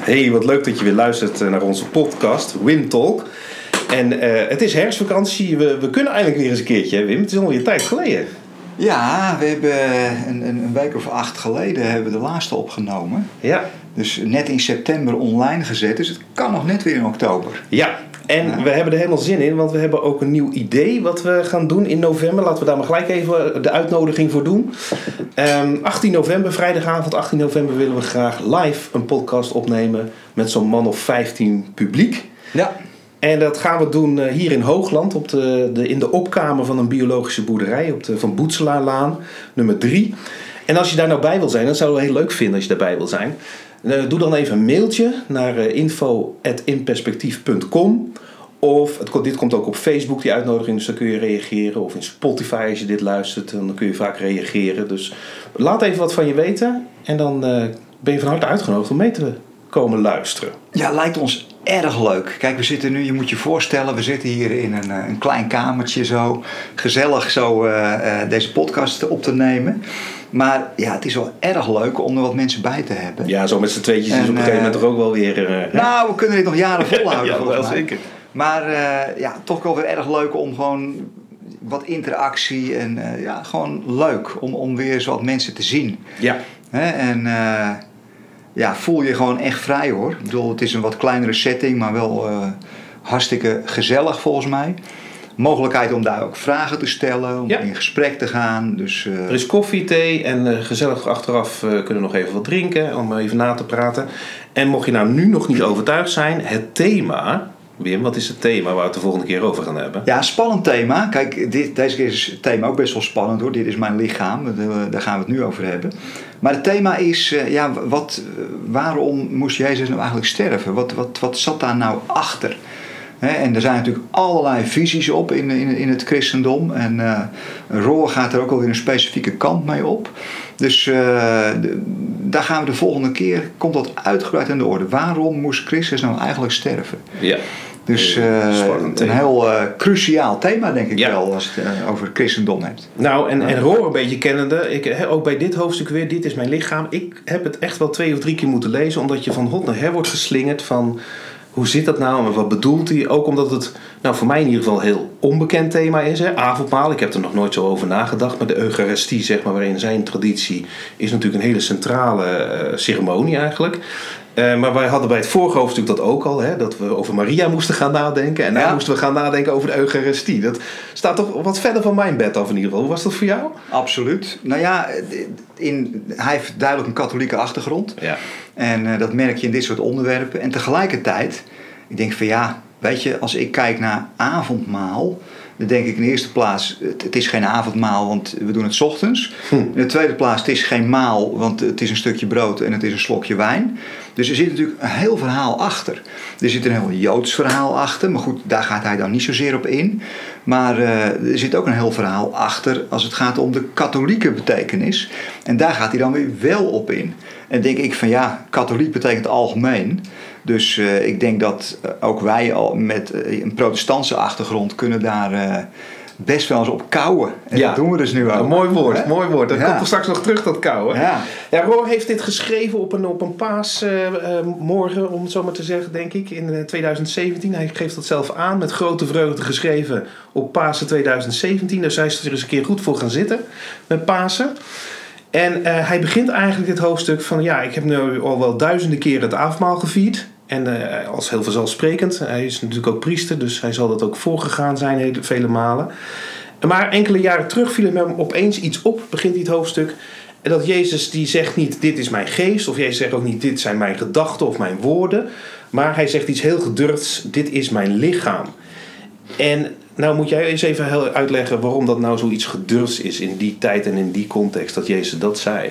Hey, wat leuk dat je weer luistert naar onze podcast Wim Talk. En uh, het is herfstvakantie. We, we kunnen eigenlijk weer eens een keertje, hè, Wim. Het is alweer een tijd geleden. Ja, we hebben een, een, week of acht geleden hebben we de laatste opgenomen. Ja. Dus net in september online gezet. Dus het kan nog net weer in oktober. Ja, en we hebben er helemaal zin in, want we hebben ook een nieuw idee wat we gaan doen in november. Laten we daar maar gelijk even de uitnodiging voor doen. Um, ehm, 18 november, vrijdagavond 18 november, willen we graag live een podcast opnemen met zo'n man of 15 publiek. Ja. En dat gaan we doen eh, hier in Hoogland, op de, de, in de opkamer van een biologische boerderij op de Van Boetselaarlaan, nummer 3. En als je daar nou bij wil zijn, dan zouden we heel leuk vinden als je daarbij wil zijn. Eh, doe dan even een mailtje naar uh, info.inperspectief.com. Of dit komt ook op Facebook, die uitnodiging, dus dan kun je reageren. Of in Spotify als je dit luistert, dan kun je vaak reageren. Dus laat even wat van je weten en dan ben je van harte uitgenodigd om mee te komen luisteren. Ja, lijkt ons erg leuk. Kijk, we zitten nu, je moet je voorstellen, we zitten hier in een, een klein kamertje zo. Gezellig zo deze podcast op te nemen. Maar ja, het is wel erg leuk om er wat mensen bij te hebben. Ja, zo met z'n tweetjes is op een gegeven moment toch ook wel weer... Uh, nou, we kunnen dit nog jaren volhouden. ja, wel zeker. Maar uh, ja, toch wel weer erg leuk om gewoon wat interactie en uh, ja, gewoon leuk om, om weer zo wat mensen te zien. Ja. Hè? En ja, voel je gewoon echt vrij hoor. Ik bedoel, het is een wat kleinere setting, maar wel hartstikke gezellig volgens mij mogelijkheid om daar ook vragen te stellen, om in gesprek te gaan. Dus, uh... Er is koffie, thee en uh, gezellig achteraf uh, kunnen nog even wat drinken om even na te praten. En mocht je nou nu nog niet overtuigd zijn, het thema. Wim, wat is het thema waar we het de volgende keer over gaan hebben? Ja, spannend thema. Kijk, dit, deze keer is het thema ook best wel spannend hoor. Dit is mijn lichaam, daar gaan we het nu over hebben. Maar het thema is, ja, wat, waarom moest Jezus nou eigenlijk sterven? Wat, wat, wat zat daar nou achter? En er zijn natuurlijk allerlei visies op in, in, in het christendom. En uh, Roor gaat er ook alweer een specifieke kant mee op. Dus uh, de, daar gaan we de volgende keer, komt dat uitgebreid aan de orde. Waarom moest Christus nou eigenlijk sterven? Ja. Dus uh, een heel cruciaal thema, denk ik wel, als je het over het christendom hebt. Nou, en, en Roor een beetje kennende, ik, ook bij dit hoofdstuk weer, dit is mijn lichaam. Ik heb het echt wel twee of drie keer moeten lezen, omdat je van hot naar her wordt geslingerd van hoe zit dat nou en wat bedoelt hij? Ook omdat het nou, voor mij in ieder geval een heel onbekend thema is. Hè? Avondmaal, ik heb er nog nooit zo over nagedacht. Maar de Eucharistie, zeg maar, waarin zijn traditie is natuurlijk een hele centrale uh, ceremonie eigenlijk. Uh, maar wij hadden bij het vorige hoofdstuk dat ook al, hè, dat we over Maria moesten gaan nadenken. En nu moesten we gaan nadenken over de Eucharistie. Dat staat toch wat verder van mijn bed af in ieder geval. Hoe was dat voor jou? Absoluut. Nou ja, in, hij heeft duidelijk een katholieke achtergrond. Ja. En uh, dat merk je in dit soort onderwerpen. En tegelijkertijd, ik denk van ja, weet je, als ik kijk naar avondmaal dan denk ik in de eerste plaats, het, is geen avondmaal, want we doen het ochtends. Hm. In de tweede plaats, het is geen maal, want het is een stukje brood en het is een slokje wijn. Dus er zit natuurlijk een heel verhaal achter. Er zit een heel Joods verhaal achter, maar goed, daar gaat hij dan niet zozeer op in. Maar uh, er zit ook een heel verhaal achter als het gaat om de katholieke betekenis. En daar gaat hij dan weer wel op in. En denk ik van ja, katholiek betekent algemeen. Dus uh, ik denk dat uh, ook wij al met een protestantse achtergrond kunnen daar best wel eens op kouwen. En ja. dat doen we dus nu ook. Mooi woord, mooi woord. Dat ja. komt er straks nog terug, dat kouwen. Ja. ja, Roor heeft dit geschreven op een, op een paasmorgen, om het zo maar te zeggen, denk ik, in 2017. Hij geeft dat zelf aan, met grote vreugde geschreven op Pasen 2017. Dus hij is er eens een keer goed voor gaan zitten met Pasen. En uh, hij begint eigenlijk dit hoofdstuk van... ja, ik heb nu al wel duizenden keren het avondmaal gevierd. En uh, als heel vanzelfsprekend. Hij is natuurlijk ook priester, dus hij zal dat ook voorgegaan zijn hele, vele malen. Maar enkele jaren terug viel hem opeens iets op, begint het hoofdstuk... En dat Jezus die zegt niet, dit is mijn geest. Of Jezus zegt ook niet, dit zijn mijn gedachten of mijn woorden. Maar hij zegt iets heel gedurfds, dit is mijn lichaam. En nou moet jij eens even uitleggen waarom dat nou zoiets gedurfds is in die tijd en in die context dat Jezus dat zei.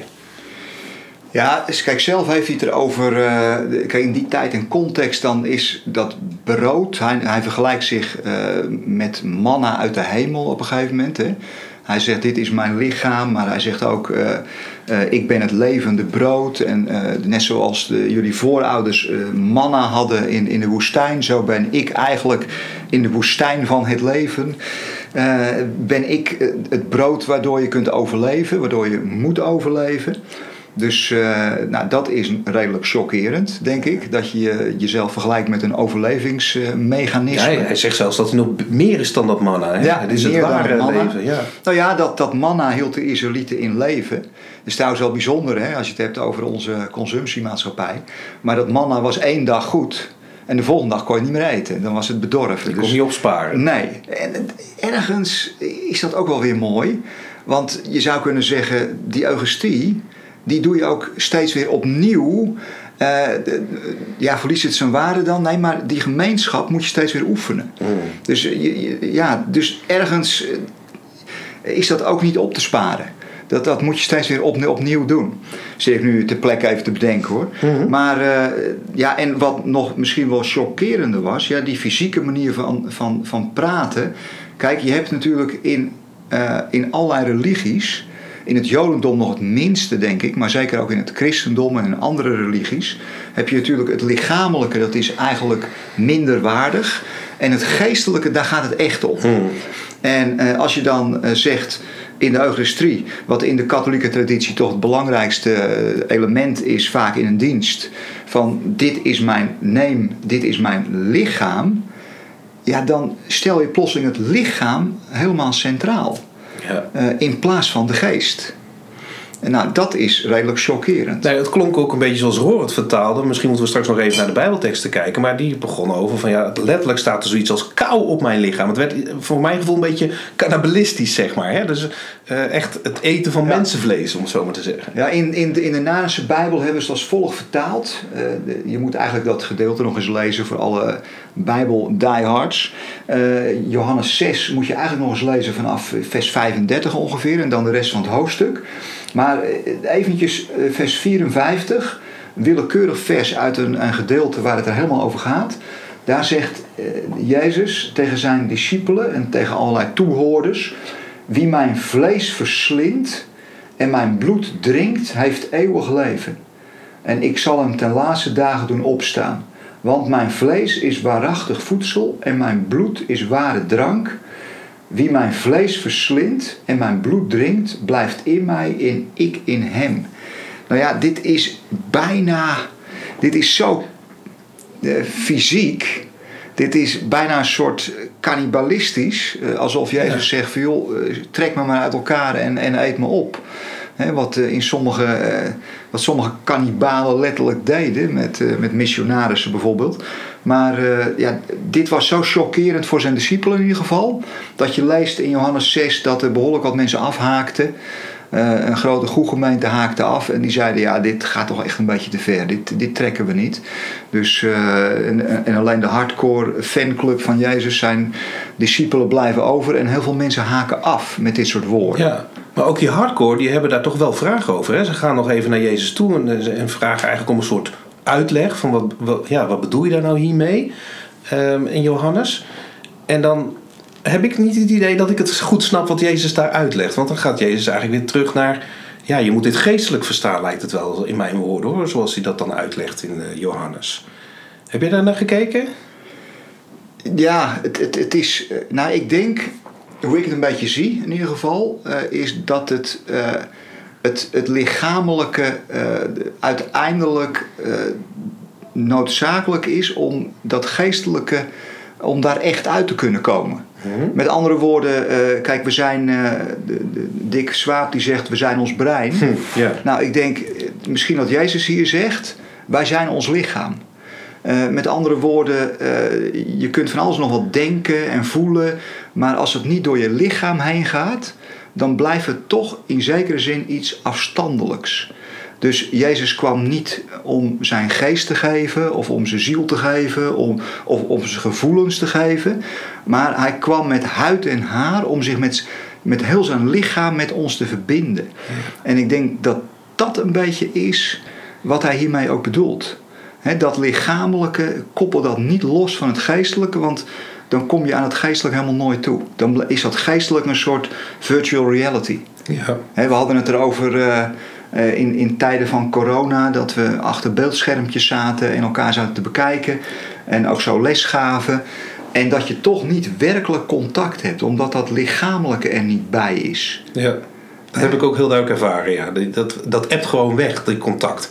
Ja, dus kijk, zelf heeft hij het erover. Uh, kijk, in die tijd en context dan is dat brood. Hij, hij vergelijkt zich uh, met manna uit de hemel op een gegeven moment. Hè. Hij zegt: Dit is mijn lichaam, maar hij zegt ook: uh, Ik ben het levende brood. En net zoals de, jullie voorouders manna hadden in, in de woestijn, zo ben ik eigenlijk in de woestijn van het leven. ben ik het brood waardoor je kunt overleven, waardoor je moet overleven. Dus uh, nou, dat is redelijk chockerend, denk ik. Dat je jezelf vergelijkt met een overlevingsmechanisme. Ja, hij zegt zelfs dat hij nog meer is dan dat manna. Hè? Ja, het is het ware leven. Ja. Nou ja, dat, dat manna hield de Israëlieten in leven. Dat is trouwens wel bijzonder hè, als je het hebt over onze consumptiemaatschappij. Maar dat manna was één dag goed. En de volgende dag kon je niet meer eten. Dan was het bedorven. Je kon dus, niet opsparen. Nee. En ergens is dat ook wel weer mooi. Want je zou kunnen zeggen, die Augustie, die doe je ook steeds weer opnieuw. Uh, ja, verliest het zijn waarde dan? Nee, maar die gemeenschap moet je steeds weer oefenen. Mm. Dus, ja, dus ergens eh, is dat ook niet op te sparen. Dat, dat moet je steeds weer opnieuw, opnieuw doen. Zit ik nu ter plekke even te bedenken hoor. Mhm. Maar uh, ja, en wat nog misschien wel chockerender was, ja, die fysieke manier van, van, van praten. Kijk, je hebt natuurlijk in, uh, in allerlei religies, in het Jodendom nog het minste, denk ik, maar zeker ook in het christendom en in andere religies, heb je natuurlijk het lichamelijke, dat is eigenlijk minder waardig. En het geestelijke, daar gaat het echt om. Mhm. En uh, als je dan zegt in de Eucharistie, wat in de katholieke traditie toch het belangrijkste eh, element is, vaak in een dienst, van dit is mijn neem, dit is mijn lichaam, ja, dan stel je plotseling het lichaam helemaal centraal. Uh, in plaats van de geest. En nou, dat is redelijk chockerend. Nee, het klonk ook een beetje zoals Roor het vertaalde. Misschien moeten we straks nog even naar de Bijbelteksten kijken. Maar die begon over van ja, letterlijk staat er zoiets als kou op mijn lichaam. Het werd voor mijn gevoel een beetje cannibalistisch, zeg maar. Hè? Dus uh, echt het eten van mensenvlees, om het zo maar te zeggen. Ja, in, in, de, in de Nanse Bijbel hebben ze het als volgt vertaald. Uh, je moet eigenlijk dat gedeelte nog eens lezen voor alle Bijbel diehards. Uh, Johannes 6 moet je eigenlijk nog eens lezen vanaf vers 35 ongeveer. En dan de rest van het hoofdstuk. Maar eh, eventjes eh, vers 54, een willekeurig vers uit een, een gedeelte waar het er helemaal over gaat. Daar zegt eh, Jezus tegen zijn discipelen en tegen allerlei toehoorders: Wie mijn vlees verslindt en mijn bloed drinkt, heeft eeuwig leven. En ik zal hem ten laatste dagen doen opstaan. Want mijn vlees is waarachtig voedsel en mijn bloed is ware drank. Wie mijn vlees verslindt en mijn bloed drinkt, blijft in mij en ik in hem. Nou ja, dit is bijna, dit is zo uh, fysiek. Dit is bijna een soort cannibalistisch. Uh, alsof Jezus zegt van joh, uh, trek me maar uit elkaar en, en eet me op. He, wat, in sommige, wat sommige kannibalen letterlijk deden met, met missionarissen bijvoorbeeld. Maar uh, ja, dit was zo chockerend voor zijn discipelen in ieder geval. Dat je leest in Johannes 6 dat er behoorlijk wat mensen afhaakten. Uh, een grote groegemeente haakte af en die zeiden: Ja, dit gaat toch echt een beetje te ver. Dit, dit trekken we niet. Dus, en, en, alleen de hardcore fanclub van Jezus, zijn discipelen blijven over. En heel veel mensen haken af met dit soort woorden. Ja. Maar ook die hardcore, die hebben daar toch wel vragen over. Hè? Ze gaan nog even naar Jezus toe en, en vragen eigenlijk om een soort uitleg van wat, ja, wat bedoel je daar nou hiermee um, in Johannes. En dan heb ik niet het idee dat ik het goed snap wat Jezus daar uitlegt. Want dan gaat Jezus eigenlijk weer terug naar, ja, je moet dit geestelijk verstaan, lijkt het wel in mijn woorden hoor, zoals hij dat dan uitlegt in uh, Johannes. Heb je daar naar gekeken? Ja, het, het, het is, eh, nou ik denk, hoe ik het een beetje zie in ieder geval, uh, is dat het het, het lichamelijke uh, uiteindelijk uh, noodzakelijk is om dat geestelijke, om daar echt uit te kunnen komen. Mm Met andere woorden, uh, kijk, we zijn, de, de, Dick Swaap die zegt, we zijn ons brein. Hm, yeah. Nou, ik denk, misschien wat Jezus hier zegt, wij zijn ons lichaam. Uh, met andere woorden, uh, je kunt van alles nog wat denken en voelen, maar als het niet door je lichaam heen gaat, dan blijft het toch in zekere zin iets afstandelijks. Dus Jezus kwam niet om zijn geest te geven, of om zijn ziel te geven, om, of om zijn gevoelens te geven. Maar hij kwam met huid en haar om zich met, met heel zijn lichaam met ons te verbinden. En ik denk dat dat een beetje is wat hij hiermee ook bedoelt. dat lichamelijke, koppel dat niet los van het geestelijke, want dan kom je aan het geestelijk helemaal nooit toe. Dan is dat geestelijk een soort virtual reality. Ja. we hadden het erover uh, in, in tijden van corona, dat we achter beeldschermpjes zaten en elkaar zaten te bekijken en ook zo les gaven. En dat je toch niet werkelijk contact hebt, omdat dat lichamelijke er niet bij is. Ja. Dat heb ik ook heel duidelijk ervaren, ja. Dat, dat appt gewoon weg, die contact.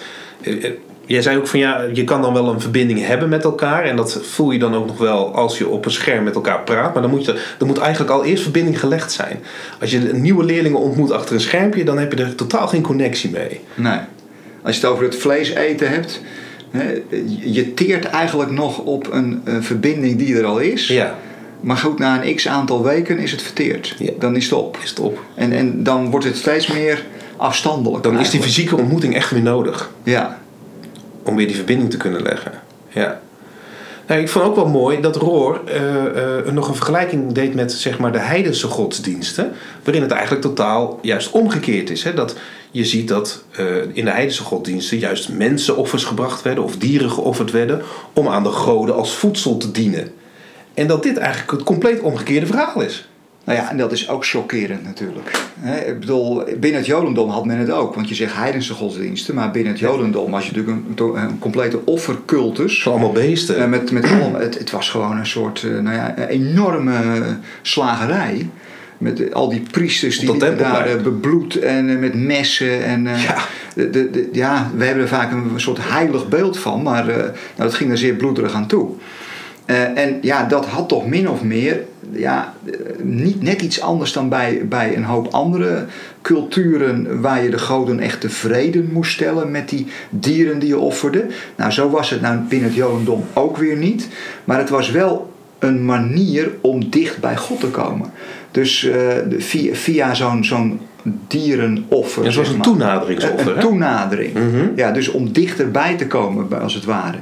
Jij zei ook van ja, je kan dan wel een verbinding hebben met elkaar. En dat voel je dan ook nog wel als je op een scherm met elkaar praat. Maar dan moet, je, er moet eigenlijk al eerst verbinding gelegd zijn. Als je nieuwe leerlingen ontmoet achter een schermpje, dan heb je er totaal geen connectie mee. Nee. Als je het over het vlees eten hebt, je teert eigenlijk nog op een, een verbinding die er al is. Ja. Maar goed, na een x aantal weken is het verteerd. Ja. Dan is het op. Is het op. En, en dan wordt het steeds meer afstandelijk. Dan is die fysieke ontmoeting echt weer nodig. Ja. Om weer die verbinding te kunnen leggen. Ja. Nou, ik vond ook wel mooi dat Roor eh, eh, nog een vergelijking deed met zeg maar, de heidense godsdiensten. Waarin het eigenlijk totaal juist omgekeerd is. Hè? Dat je ziet dat eh, in de heidense godsdiensten juist mensenoffers gebracht werden of dieren geofferd werden om aan de goden als voedsel te dienen. En dat dit eigenlijk het compleet omgekeerde verhaal is. Nou ja, en dat is ook chockerend natuurlijk. Ik bedoel, binnen het Jodendom had men het ook. Want je zegt heidense godsdiensten. Maar binnen het Jodendom was je natuurlijk een, een complete offercultus. Allemaal beesten. Eh, met, met allemaal, het, het was gewoon een soort eh, nou ja, enorme slagerij. Met al die priesters die daar eh, bebloed en met messen. En, Ja. de, de, de- ja, we hebben er vaak een soort heilig beeld van. Maar nou, dat ging er zeer bloederig aan toe. Eh, en ja, dat had toch min of meer ja, eh, niet net iets anders dan bij, bij een hoop andere culturen waar je de goden echt tevreden moest stellen met die dieren die je offerde. Nou, zo was het nou binnen het Jodendom ook weer niet. Maar het was wel een manier om dicht bij God te komen. Dus eh, via, via zo'n zo'n dierenoffer. Ja, zoals een toenaderingsoffer, Een, een toenadering. Mhm. Ja, dus om dichterbij te komen, als het ware.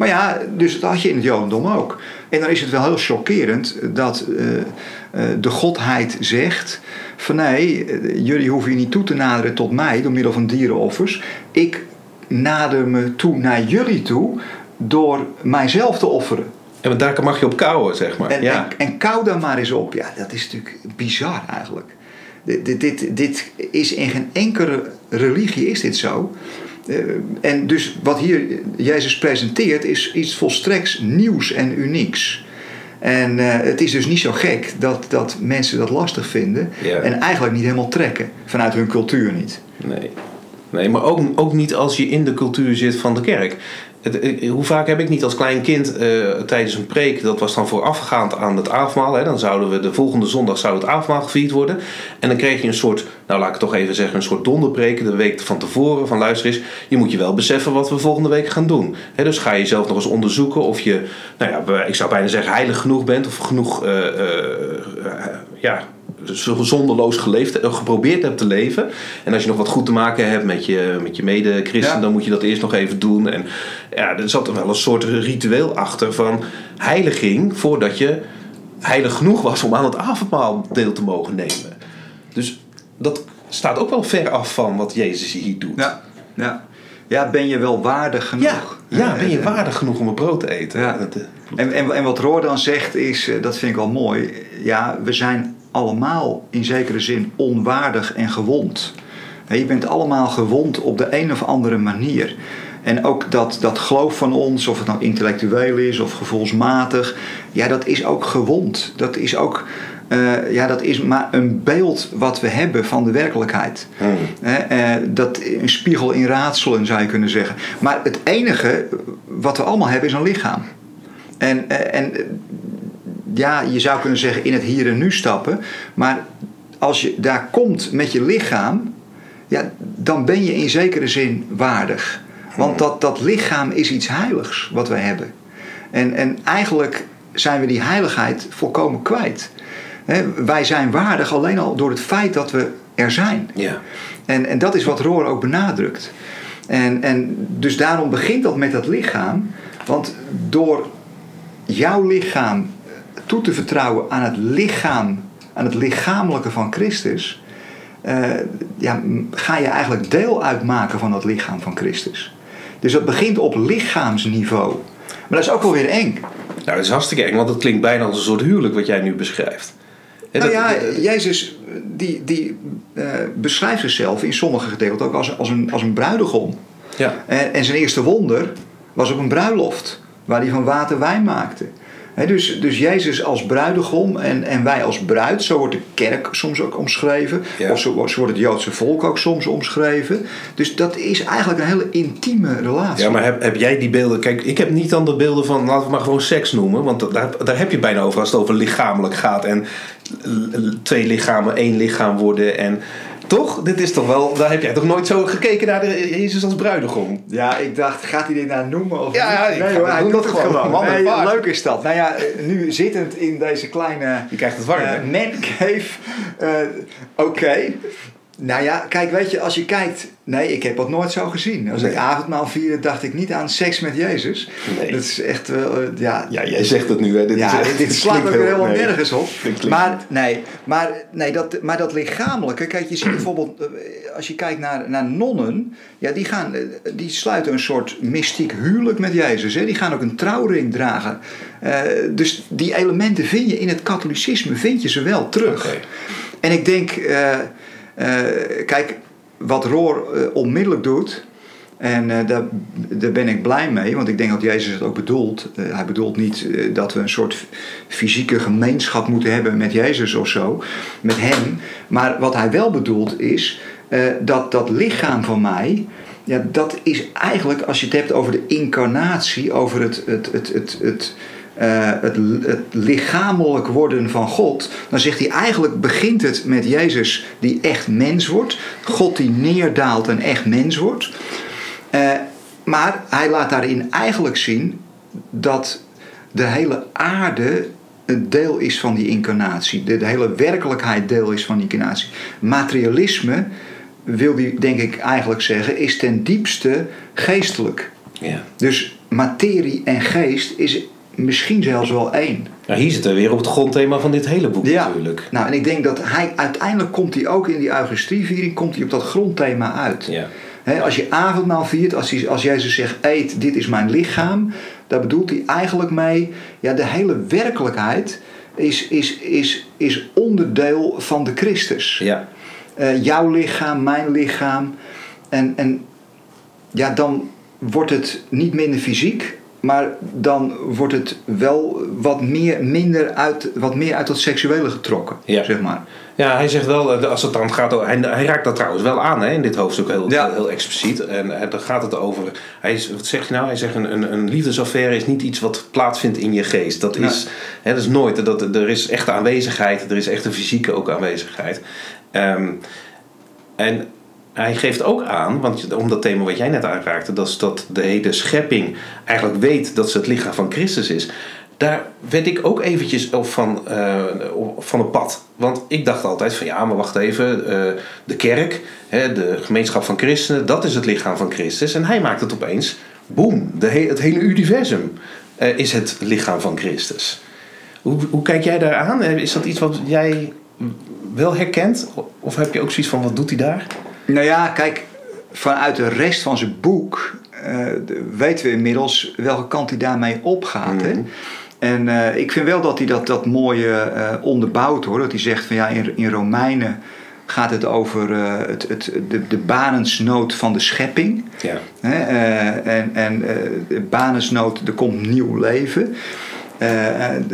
Maar ja, dus dat had je in het Jodendom ook. En dan is het wel heel chockerend dat eh, eh, de Godheid zegt: van nee, eh, jullie hoeven je niet toe te naderen tot mij door middel van dierenoffers. Ik nader me toe naar jullie toe door mijzelf te offeren. En daar mag je op kouwen, zeg maar. En, ja. en, en kou daar maar eens op. Ja, dat is natuurlijk bizar eigenlijk. Dit, dit, dit, dit is in geen enkele religie is dit zo. Eh, en dus wat hier Jezus presenteert is iets volstreks nieuws en unieks. En eh, het is dus niet zo gek dat, dat mensen dat lastig vinden. Ja. En eigenlijk niet helemaal trekken. Vanuit hun cultuur niet. Nee. Nee, maar ook, ook niet als je in de cultuur zit van de kerk. Het, eh, hoe vaak heb ik niet als klein kind eh, tijdens een preek, dat was dan voorafgaand aan het avondmaal. Hè, dan zouden we de volgende zondag zou het avondmaal gevierd worden. En dan kreeg je een soort, nou laat ik het toch even zeggen, een soort donderpreken de week van tevoren. Van luister eens, je moet je wel beseffen wat we volgende week gaan doen. Hè, dus ga je zelf nog eens onderzoeken of je, nou ja, ik zou bijna zeggen heilig genoeg bent. Of genoeg, eh, eh, eh, ja, zo zonderloos geleefd, eh, geprobeerd hebt te leven. En als je nog wat goed te maken hebt met je, met je mede-christen, Ja. dan moet je dat eerst nog even doen. En ja, er zat er wel een soort ritueel achter van heiliging voordat je heilig genoeg was om aan het avondmaal deel te mogen nemen. Dus dat staat ook wel ver af van wat Jezus hier doet. Ja, ja. ja ben je wel waardig genoeg? ja, ja, ben je waardig genoeg om een brood te eten? Ja. Eh, En, en, en wat Roor dan zegt is, eh, dat vind ik wel mooi. Ja, we zijn allemaal in zekere zin onwaardig en gewond. Je bent allemaal gewond op de een of andere manier. En ook dat, dat geloof van ons, of het nou intellectueel is of gevoelsmatig, ja, dat is ook gewond. Dat is ook, eh, ja, dat is maar een beeld wat we hebben van de werkelijkheid. Hmm. Eh, dat, een spiegel in raadselen zou je kunnen zeggen. Maar het enige wat we allemaal hebben is een lichaam. En, eh, en ja, je zou kunnen zeggen in het hier en nu stappen. Maar als je daar komt met je lichaam, ja, dan ben je in zekere zin waardig. Want dat, dat lichaam is iets heiligs wat wij hebben. En, en eigenlijk zijn we die heiligheid volkomen kwijt. Wij zijn waardig alleen al door het feit dat we er zijn. ja. En, en dat is wat Roor ook benadrukt. En, en dus daarom begint dat met dat lichaam. Want door jouw lichaam toe te vertrouwen aan het lichaam, aan het lichamelijke van Christus, eh, ja, ga je eigenlijk deel uitmaken van dat lichaam van Christus. Dus dat begint op lichaamsniveau. Maar dat is ook wel weer eng. Nou, dat is hartstikke eng, want het klinkt bijna als een soort huwelijk wat jij nu beschrijft. Nou dat- ja, Jezus die, die eh, gedeelten zichzelf in sommige gedeelten ook als, als, een, als een bruidegom. ja. En, en zijn eerste wonder was op een bruiloft, waar hij van water wijn maakte. Dus, dus Jezus als bruidegom en, en wij als bruid, zo wordt de kerk soms ook omschreven. Ja. Of zo, zo wordt het Joodse volk ook soms omschreven. Dus dat is eigenlijk een hele intieme relatie. Ja, maar heb, heb jij die beelden... Kijk, ik heb niet dan de beelden van, laten we maar gewoon seks noemen. Want daar, daar heb je bijna over als het over lichamelijk gaat. En twee lichamen, één lichaam worden. En toch? Dit is toch wel... Daar heb jij toch nooit zo gekeken naar de Jezus als bruidegom? Ja, ik dacht, gaat hij dit nou noemen of Ja, niet? ja, ik nee hoor, hij doe doet dat het gewoon. gewoon. Man en Nee, paard. leuk is dat. Nou ja, eh, nu zittend in deze kleine Je krijgt het warm, hè? eh, mancave. eh, Oké. Nou ja, kijk, weet je, als je kijkt... Nee, ik heb dat nooit zo gezien. Als Nee. ik avondmaal vierde, dacht ik niet aan seks met Jezus. Nee. Dat is echt wel, eh, ja... Ja, jij zegt het nu, hè? Dit, ja, is echt- dit, slaat ook helemaal nee. nergens op. Maar, nee, maar, nee dat, maar dat lichamelijke, kijk, je ziet bijvoorbeeld, eh, als je kijkt naar, naar nonnen, ja, die, gaan, eh, die sluiten een soort mystiek huwelijk met Jezus. Hè? Die gaan ook een trouwring dragen. Dus die elementen vind je in het katholicisme, vind je ze wel terug. En ik denk, kijk, wat Roor eh, onmiddellijk doet, en eh, daar, daar ben ik blij mee, want ik denk dat Jezus het ook bedoelt. Eh, hij bedoelt niet eh, dat we een soort fysieke gemeenschap moeten hebben met Jezus of zo, met hem. Maar wat hij wel bedoelt is eh, dat dat lichaam van mij, ja, dat is eigenlijk, als je het hebt over de incarnatie, over het, het, het, het, het, eh, het, het lichamelijk worden van God, dan zegt hij eigenlijk begint het met Jezus die echt mens wordt, God die neerdaalt en echt mens wordt. Eh, maar hij laat daarin eigenlijk zien dat de hele aarde een deel is van die incarnatie. De, de hele werkelijkheid deel is van die incarnatie. Materialisme, wil hij denk ik eigenlijk zeggen, is ten diepste geestelijk. Ja. Dus materie en geest is misschien zelfs wel één. Nou, hier zitten we weer op het grondthema van dit hele boek Ja. natuurlijk. Nou, en ik denk dat hij uiteindelijk komt hij ook in die Eucharistieviering komt hij op dat grondthema uit. Ja. Als je avondmaal viert, als, hij, als Jezus zegt: Eet, dit is mijn lichaam. Daar bedoelt hij eigenlijk mee: ja, de hele werkelijkheid is, is, is, is onderdeel van de Christus. Ja. Eh, jouw lichaam, mijn lichaam. En, en ja, dan wordt het niet minder fysiek, maar dan wordt het wel wat meer, minder uit, wat meer uit dat seksuele getrokken. Ja. Zeg maar. Ja, hij zegt wel, eh, als het dan gaat hij, hij raakt dat trouwens wel aan hè, in dit hoofdstuk heel, Ja. heel expliciet. En eh, dan gaat het over, hij, wat zegt hij nou? Hij zegt een, een, een liefdesaffaire is niet iets wat plaatsvindt in je geest. Dat is, hè, dat is nooit, dat, er is echte aanwezigheid, er is echt een fysieke ook aanwezigheid. Ehm, en hij geeft ook aan, want om dat thema wat jij net aanraakte, dat is dat de hele schepping eigenlijk weet dat ze het lichaam van Christus is. Daar werd ik ook eventjes op van, eh, op- van het pad. Want ik dacht altijd van ja, maar wacht even, eh, de kerk, hè, de gemeenschap van christenen, dat is het lichaam van Christus. En hij maakt het opeens, boem, het hele universum eh, is het lichaam van Christus. Hoe, hoe kijk jij daar aan? Eh, Is dat iets wat jij wel herkent? Of heb je ook zoiets van, wat doet hij daar? Nou ja, kijk, vanuit de rest van zijn boek eh, weten we inmiddels welke kant hij daarmee opgaat. Hè? Mhm. En eh, ik vind wel dat hij dat, dat mooie eh, onderbouwt hoor. Dat hij zegt van ja, in, in Romeinen gaat het over het, het, de, de banensnood van de schepping. Ja. Hè? en en de banensnood, er komt nieuw leven.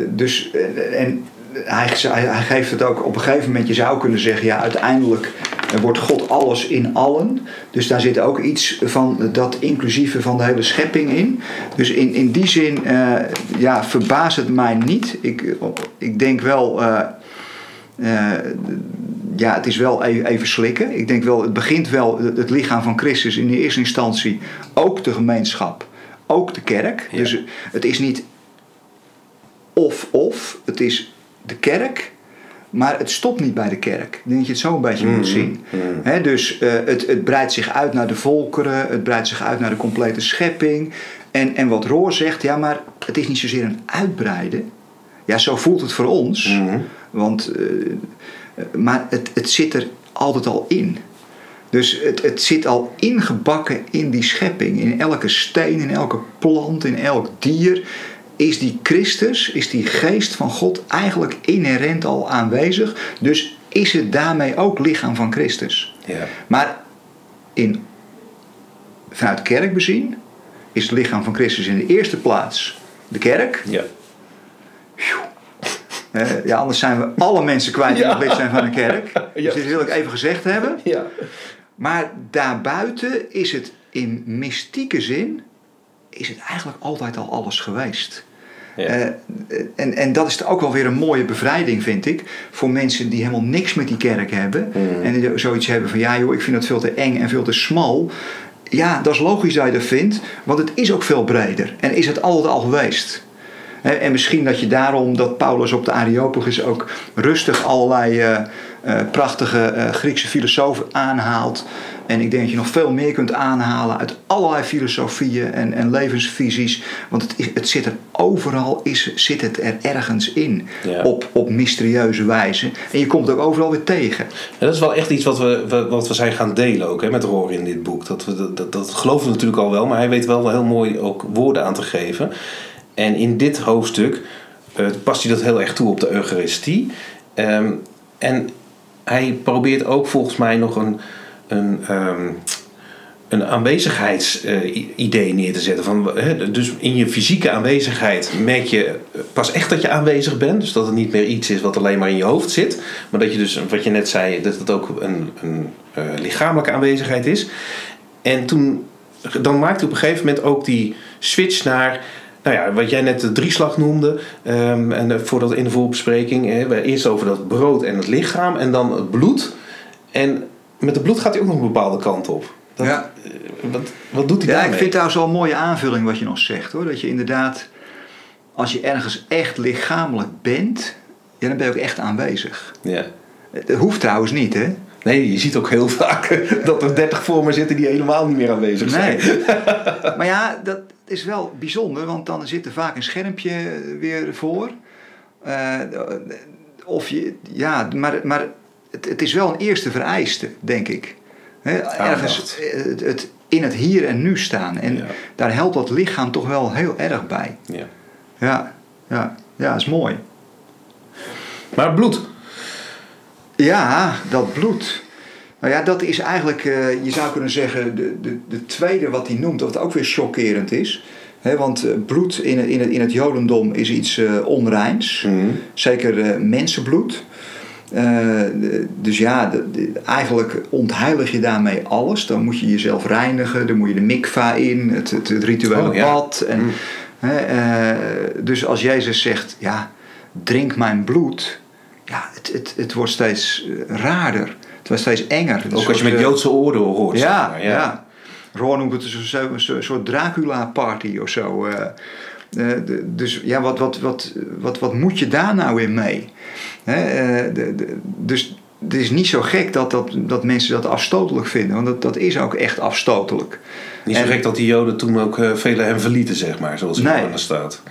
Dus, en hij, hij, geeft het ook op een gegeven moment, je zou kunnen zeggen, ja, uiteindelijk wordt God alles in allen. Dus daar zit ook iets van dat inclusieve van de hele schepping in. Dus in, in die zin, eh, ja, verbaast het mij niet. Ik, ik denk wel. eh, eh, ja, het is wel even, even slikken. Ik denk wel, het begint wel het het lichaam van Christus in de eerste instantie. Ook de gemeenschap, ook de kerk. Ja. Dus het is niet of-of, het is de kerk. Maar het stopt niet bij de kerk. Ik denk dat je het zo een beetje moet zien. Hè, dus eh, het, het breidt zich uit naar de volkeren, het breidt zich uit naar de complete schepping. En, en wat Roor zegt, ja, maar het is niet zozeer een uitbreiden. Ja, zo voelt het voor ons. Mhm. Want, eh, maar het, het zit er altijd al in. Dus het, het zit al ingebakken in die schepping. In elke steen, in elke plant, in elk dier. Is die Christus, is die geest van God eigenlijk inherent al aanwezig. Dus is het daarmee ook lichaam van Christus. Ja. Maar in, vanuit kerk bezien is het lichaam van Christus in de eerste plaats de kerk. Ja. Eh, ja, anders zijn we alle mensen kwijt die Ja. nog lid zijn van een kerk. Ja. Dus dit wil ik even gezegd hebben. Ja. Maar daarbuiten is het in mystieke zin is het eigenlijk altijd al alles geweest. Ja. Eh, en, en dat is ook wel weer een mooie bevrijding, vind ik. Voor mensen die helemaal niks met die kerk hebben. Mm. En die zoiets hebben van, ja joh, ik vind dat veel te eng en veel te smal. Ja, dat is logisch dat je dat vindt. Want het is ook veel breder. En is het altijd al geweest. En misschien dat je daarom dat Paulus op de Areopagus ook rustig allerlei eh, eh, prachtige eh, Griekse filosofen aanhaalt. En ik denk dat je nog veel meer kunt aanhalen uit allerlei filosofieën en, en levensvisies. Want het, het zit er overal, is, zit het er ergens in. Ja. Op, op mysterieuze wijze. En je komt het ook overal weer tegen. En dat is wel echt iets wat we, wat we zijn gaan delen ook hè, met Roor in dit boek. Dat, we, dat, dat, dat geloven we natuurlijk al wel, maar hij weet wel heel mooi ook woorden aan te geven. En in dit hoofdstuk eh, past hij dat heel erg toe op de Eucharistie. Ehm, en hij probeert ook volgens mij nog een, een, ehm, een aanwezigheidsidee neer te zetten. Van, dus in je fysieke aanwezigheid merk je pas echt dat je aanwezig bent. Dus dat het niet meer iets is wat alleen maar in je hoofd zit. Maar dat je dus, wat je net zei, dat het ook een, een eh, lichamelijke aanwezigheid is. En toen, dan maakte hij op een gegeven moment ook die switch naar... Nou ja, wat jij net de drieslag noemde, ehm, en eh, voordat in de voorbespreking, we eerst over dat brood en het lichaam en dan het bloed. En met het bloed gaat hij ook nog een bepaalde kant op. Dat, Ja. eh, wat, wat doet hij Ja, ik daarmee? vind trouwens wel een mooie aanvulling wat je nog zegt hoor. Dat je inderdaad, als je ergens echt lichamelijk bent, ja, dan ben je ook echt aanwezig. Ja. Het hoeft trouwens niet, hè? Nee, je ziet ook heel vaak dat er 30 voor me zitten die helemaal niet meer aanwezig zijn. Nee. maar ja, dat is wel bijzonder, want dan zit er vaak een schermpje weer voor. Eh, of je, ja, maar, maar het, het is wel een eerste vereiste, denk ik. Hè, ergens eh, het, het in het hier en nu staan. En Ja. daar helpt dat lichaam toch wel heel erg bij. Ja. Ja, ja, ja, is mooi. Maar bloed. Ja, dat bloed. Nou ja, dat is eigenlijk, eh, je zou kunnen zeggen, de, de, de tweede wat hij noemt, wat ook weer chockerend is. Hè, want eh, bloed in, het- in, het, in het Jodendom is iets eh, onreins. Mhm. Zeker mensenbloed. Dus ja, de- de- eigenlijk ontheilig je daarmee alles. Dan moet je jezelf reinigen, dan moet je de mikva in, het, het, het rituele Oh, ja. bad. En, Mm. eh, dus als Jezus zegt, ja, drink mijn bloed. Ja, het, het, het wordt steeds eh, raarder. Het wordt steeds enger. Ook als je met Joodse oren hoort. ja, maar, ja. Roor noemt het een soort- Dracula-party of zo. eh. Eh, de- dus ja, wat, wat, wat, wat, wat moet je daar nou weer mee? Hè, de- de- dus het is niet zo gek dat, dat, dat mensen dat afstotelijk vinden. Want dat, dat is ook echt afstotelijk. Niet zo En- gek dat die Joden toen ook uh, velen hem verlieten, zeg maar, zoals in Nee. Staat.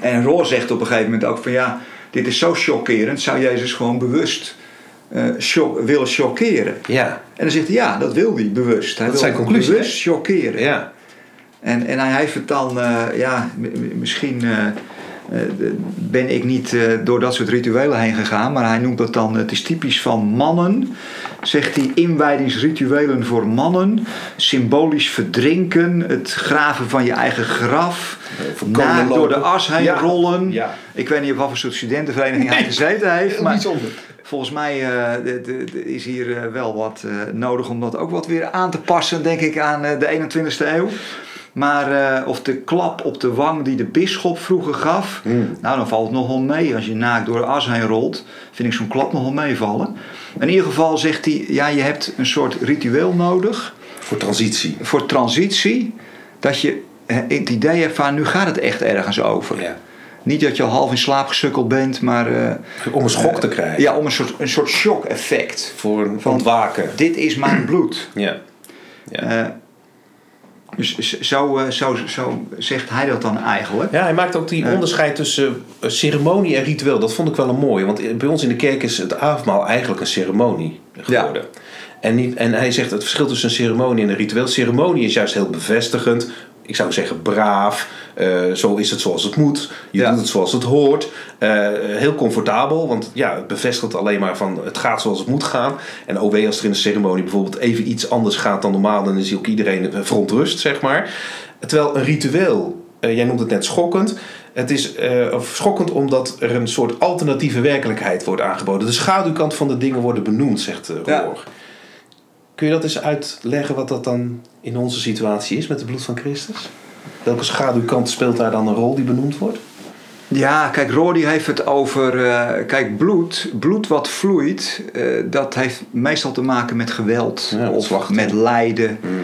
En Roor zegt op een gegeven moment ook van ja, dit is zo chockerend. Zou Jezus gewoon bewust eh, shock- willen chockeren? Ja, En dan zegt hij ja, dat wil hij bewust. Hij Dat wil zijn conclusie, bewust chockeren. ja. En, en hij heeft het dan, eh, ja, m- m- misschien eh, ben ik niet eh, door dat soort rituelen heen gegaan, maar hij noemt dat dan, het is typisch van mannen, zegt hij, inwijdingsrituelen voor mannen, symbolisch verdrinken, het graven van je eigen graf, naakt kolen door de as heen Ja. rollen. Ja. Ik weet niet op wat voor soort studentenvereniging hij gezeten heeft, maar. Volgens mij eh, is hier eh, wel wat eh, nodig om dat ook wat weer aan te passen, denk ik, aan eh, de 21ste eeuw. Maar, eh, of de klap op de wang die de bisschop vroeger gaf, Mm. nou dan valt het nog wel mee. Als je naakt door de as heen rolt, vind ik zo'n klap nog wel meevallen. In ieder geval zegt hij, ja, je hebt een soort ritueel nodig Voor transitie. voor transitie, dat je eh, het idee hebt van, nu gaat het echt ergens over. Ja. Niet dat je al half in slaap gesukkeld bent, maar... eh, Om een schok te krijgen. ja, om een soort, een soort shock-effect. Voor een Van- ontwaken. Dit is mijn bloed. Ja. Ja. Eh, dus zo, eh, zo, zo zegt hij dat dan eigenlijk. Ja, hij maakt ook die Eh. onderscheid tussen eh, ceremonie en ritueel. Dat vond ik wel een mooie. Want bij ons in de kerk is het avondmaal eigenlijk een ceremonie geworden. En, niet, en hij zegt het verschil tussen een ceremonie en een ritueel. Ceremonie is juist heel bevestigend. Ik zou zeggen braaf. eh, zo is het zoals het moet. Je Ja. doet het zoals het hoort. eh, heel comfortabel. Want ja, het bevestigt alleen maar van het gaat zoals het moet gaan. En OW als er in een ceremonie bijvoorbeeld even iets anders gaat dan normaal. Dan is ook iedereen verontrust, zeg maar. Terwijl een ritueel eh, jij noemt het net schokkend. Het is schokkend omdat er een soort alternatieve werkelijkheid wordt aangeboden. De schaduwkant van de dingen worden benoemd, zegt uh, ja. Kun je dat eens uitleggen wat dat dan in onze situatie is met het bloed van Christus? Welke schaduwkant speelt daar dan een rol die benoemd wordt? Ja, kijk, Rory heeft het over. Uh, kijk, bloed, bloed wat vloeit, uh, dat heeft meestal te maken met geweld ja, of met lijden. Mm.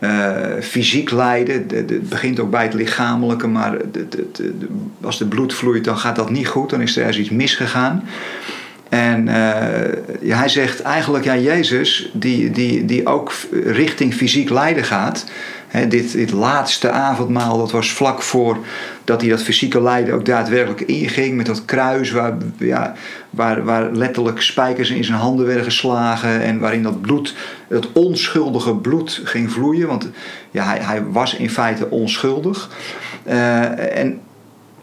Uh, fysiek lijden, het begint ook bij het lichamelijke, maar de, de, de, als de bloed vloeit, dan gaat dat niet goed, dan is er ergens iets misgegaan. En ja, hij zegt eigenlijk, ja, Jezus, die, die, die ook richting fysiek lijden gaat, dit, dit laatste avondmaal, dat was vlak voor dat hij dat fysieke lijden ook daadwerkelijk inging. Met dat kruis waar, ja, waar, waar letterlijk spijkers in zijn handen werden geslagen. En waarin dat bloed, dat onschuldige bloed ging vloeien. Want ja, hij, hij was in feite onschuldig. Uh, en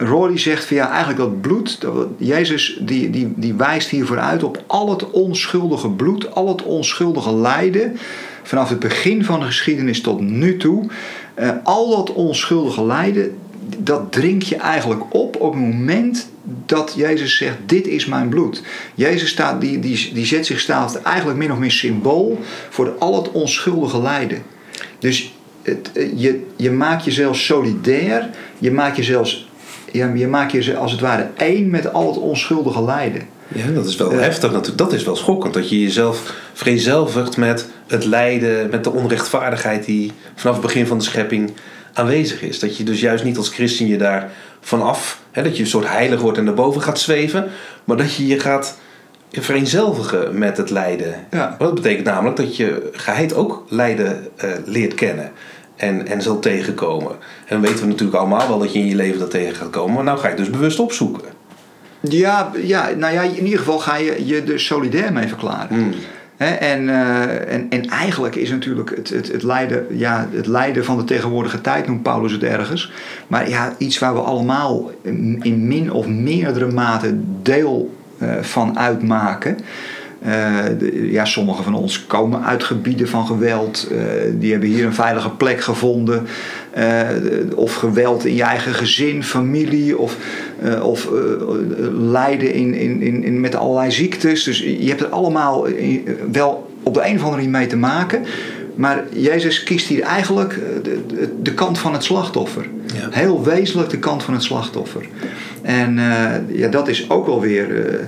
Rory zegt van ja, eigenlijk dat bloed, dat, Jezus die, die, die wijst hiervoor uit op al het onschuldige bloed, al het onschuldige lijden vanaf het begin van de geschiedenis tot nu toe. Uh, al dat onschuldige lijden, dat drink je eigenlijk op op het moment dat Jezus zegt: Dit is mijn bloed. Jezus staat, die, die, die zet zich staat eigenlijk min of meer symbool voor al het onschuldige lijden. Dus het, eh, je, je maakt jezelf solidair, je maakt jezelf, je, je maakt je als het ware één met al het onschuldige lijden. Ja, dat is wel heftig natuurlijk. Dat is wel schokkend. Dat je jezelf vereenzelvigt met het lijden, met de onrechtvaardigheid die vanaf het begin van de schepping aanwezig is. Dat je dus juist niet als christen je daar vanaf, hè, dat je een soort heilig wordt en naar boven gaat zweven, maar dat je je gaat vereenzelvigen met het lijden. Ja. Dat betekent namelijk dat je geheid ook lijden uh, leert kennen en, en zal tegenkomen. En dan weten we natuurlijk allemaal wel dat je in je leven dat tegen gaat komen, maar nou ga je het dus bewust opzoeken. Ja, ja, nou ja, in ieder geval ga je je er solidair mee verklaren. Mm. en, uh, en, en eigenlijk is natuurlijk het, het, het, lijden, ja, het lijden van de tegenwoordige tijd, noemt Paulus het ergens. Maar ja, iets waar we allemaal in min of meerdere mate deel uh, van uitmaken. De, ja, sommigen van ons komen uit gebieden van geweld. Uh, die hebben hier een veilige plek gevonden. Uh, of geweld in je eigen gezin, familie. Of, of lijden in, in, in, in, met allerlei ziektes. Dus je hebt er allemaal wel op de een of andere manier mee te maken. Maar Jezus kiest hier eigenlijk de, de, de kant van het slachtoffer. Ja. Heel wezenlijk de kant van het slachtoffer. En ja, dat is ook wel weer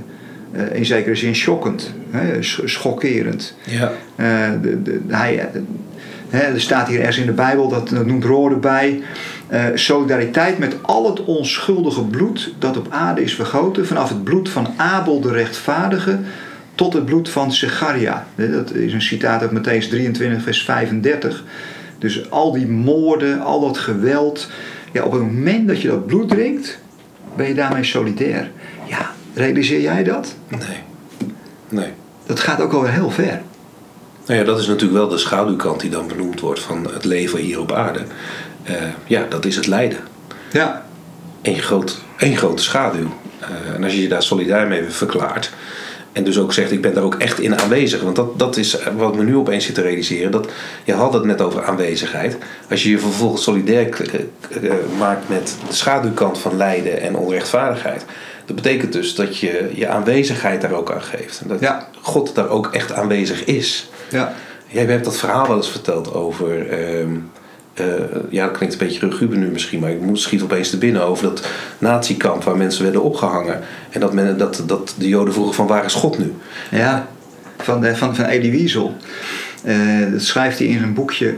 uh, in zekere zin schokkend, hè, schokkerend. Ja. Uh, de, de, hij, hè, er staat hier ergens in de Bijbel, dat, dat noemt Roor erbij, uh, solidariteit met al het onschuldige bloed dat op aarde is vergoten, vanaf het bloed van Abel de rechtvaardige tot het bloed van Zecharia. Dat is een citaat uit Matthäus 23, vers 35. Dus al die moorden, al dat geweld, ja, op het moment dat je dat bloed drinkt, ben je daarmee solidair. Ja, Realiseer jij dat? Nee. Nee. Dat gaat ook alweer heel ver. Nou ja, dat is natuurlijk wel de schaduwkant die dan benoemd wordt van het leven hier op aarde. Uh, ja, dat is het lijden. Ja. Eén groot, één grote schaduw. Uh, en als je je daar solidair mee verklaart. En dus ook zegt, ik ben daar ook echt in aanwezig. Want dat, dat is wat me nu opeens zit te realiseren. Dat, je had het net over aanwezigheid. Als je je vervolgens solidair maakt met de schaduwkant van lijden en onrechtvaardigheid dat betekent dus dat je je aanwezigheid daar ook aan geeft. En dat ja. God daar ook echt aanwezig is. Ja. Jij hebt dat verhaal wel eens verteld over. Um, uh, ja, dat klinkt een beetje ruguber nu misschien, maar ik moet schiet opeens te binnen over dat natiekamp waar mensen werden opgehangen. En dat, men, dat, dat de Joden vroegen van waar is God nu? Ja, van, de, van, van Elie Wiesel. Uh, dat schrijft hij in zijn boekje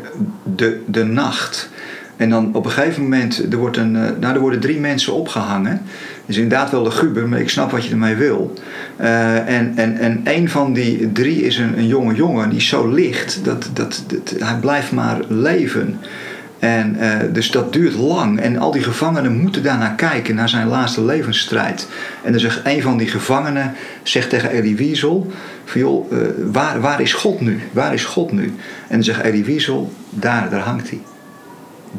De, de Nacht. En dan op een gegeven moment, er, wordt een, nou, er worden drie mensen opgehangen is inderdaad wel de guber, maar ik snap wat je ermee wil. Uh, en, en, en een van die drie is een, een jonge jongen die zo licht dat, dat, dat hij blijft maar leven. En, uh, dus dat duurt lang. En al die gevangenen moeten daarnaar kijken, naar zijn laatste levensstrijd. En dan zegt een van die gevangenen zegt tegen Elie Wiesel: van, joh, uh, waar, waar is God nu? Waar is God nu? En dan zegt Elie Wiesel: daar, daar hangt hij.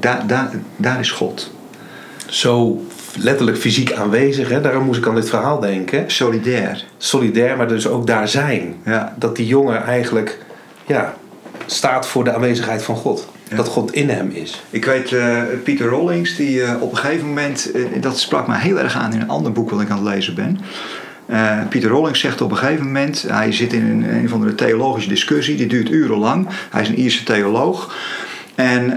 Daar, daar, daar is God. Zo letterlijk fysiek aanwezig. Hè? Daarom moest ik aan dit verhaal denken. Solidair. Solidair, maar dus ook daar zijn. Ja. Dat die jongen eigenlijk ja, staat voor de aanwezigheid van God. Dat God in hem is. Ik weet, uh, Pieter Rollings, die uh, op een gegeven moment, uh, dat sprak me heel erg aan in een ander boek wat ik aan het lezen ben. Pieter Rollings zegt op een gegeven moment, hij zit in een, een van de theologische discussie, die duurt urenlang. Hij is een Ierse theoloog. En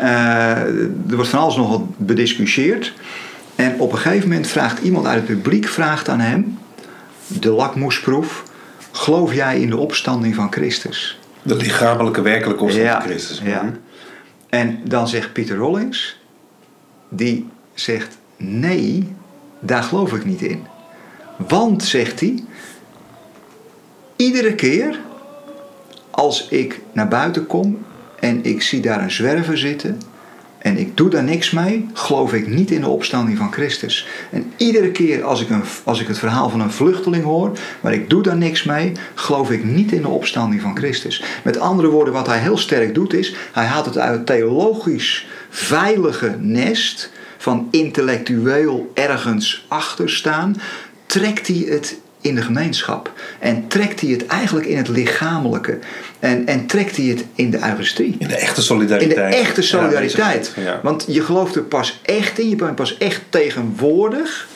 er wordt van alles nog wat bediscussieerd. En op een gegeven moment vraagt iemand uit het publiek vraagt aan hem, de lakmoesproef, geloof jij in de opstanding van Christus? De lichamelijke werkelijke opstanding van Christus. Ja. Mhm. En dan zegt Pieter Rollings, die zegt nee, daar geloof ik niet in. Want, zegt hij, iedere keer als ik naar buiten kom en ik zie daar een zwerver zitten en ik doe daar niks mee, geloof ik niet in de opstanding van Christus. En iedere keer als ik, een, als ik het verhaal van een vluchteling hoor, maar ik doe daar niks mee, geloof ik niet in de opstanding van Christus. Met andere woorden, wat hij heel sterk doet is, hij haalt het uit het theologisch veilige nest van intellectueel ergens achter staan, trekt hij het in de gemeenschap. En trekt hij het eigenlijk in het lichamelijke. En, en trekt hij het in de Eucharistie. In de echte solidariteit. In de echte solidariteit. Ja, Want je gelooft er pas echt in. Je bent pas echt tegenwoordig.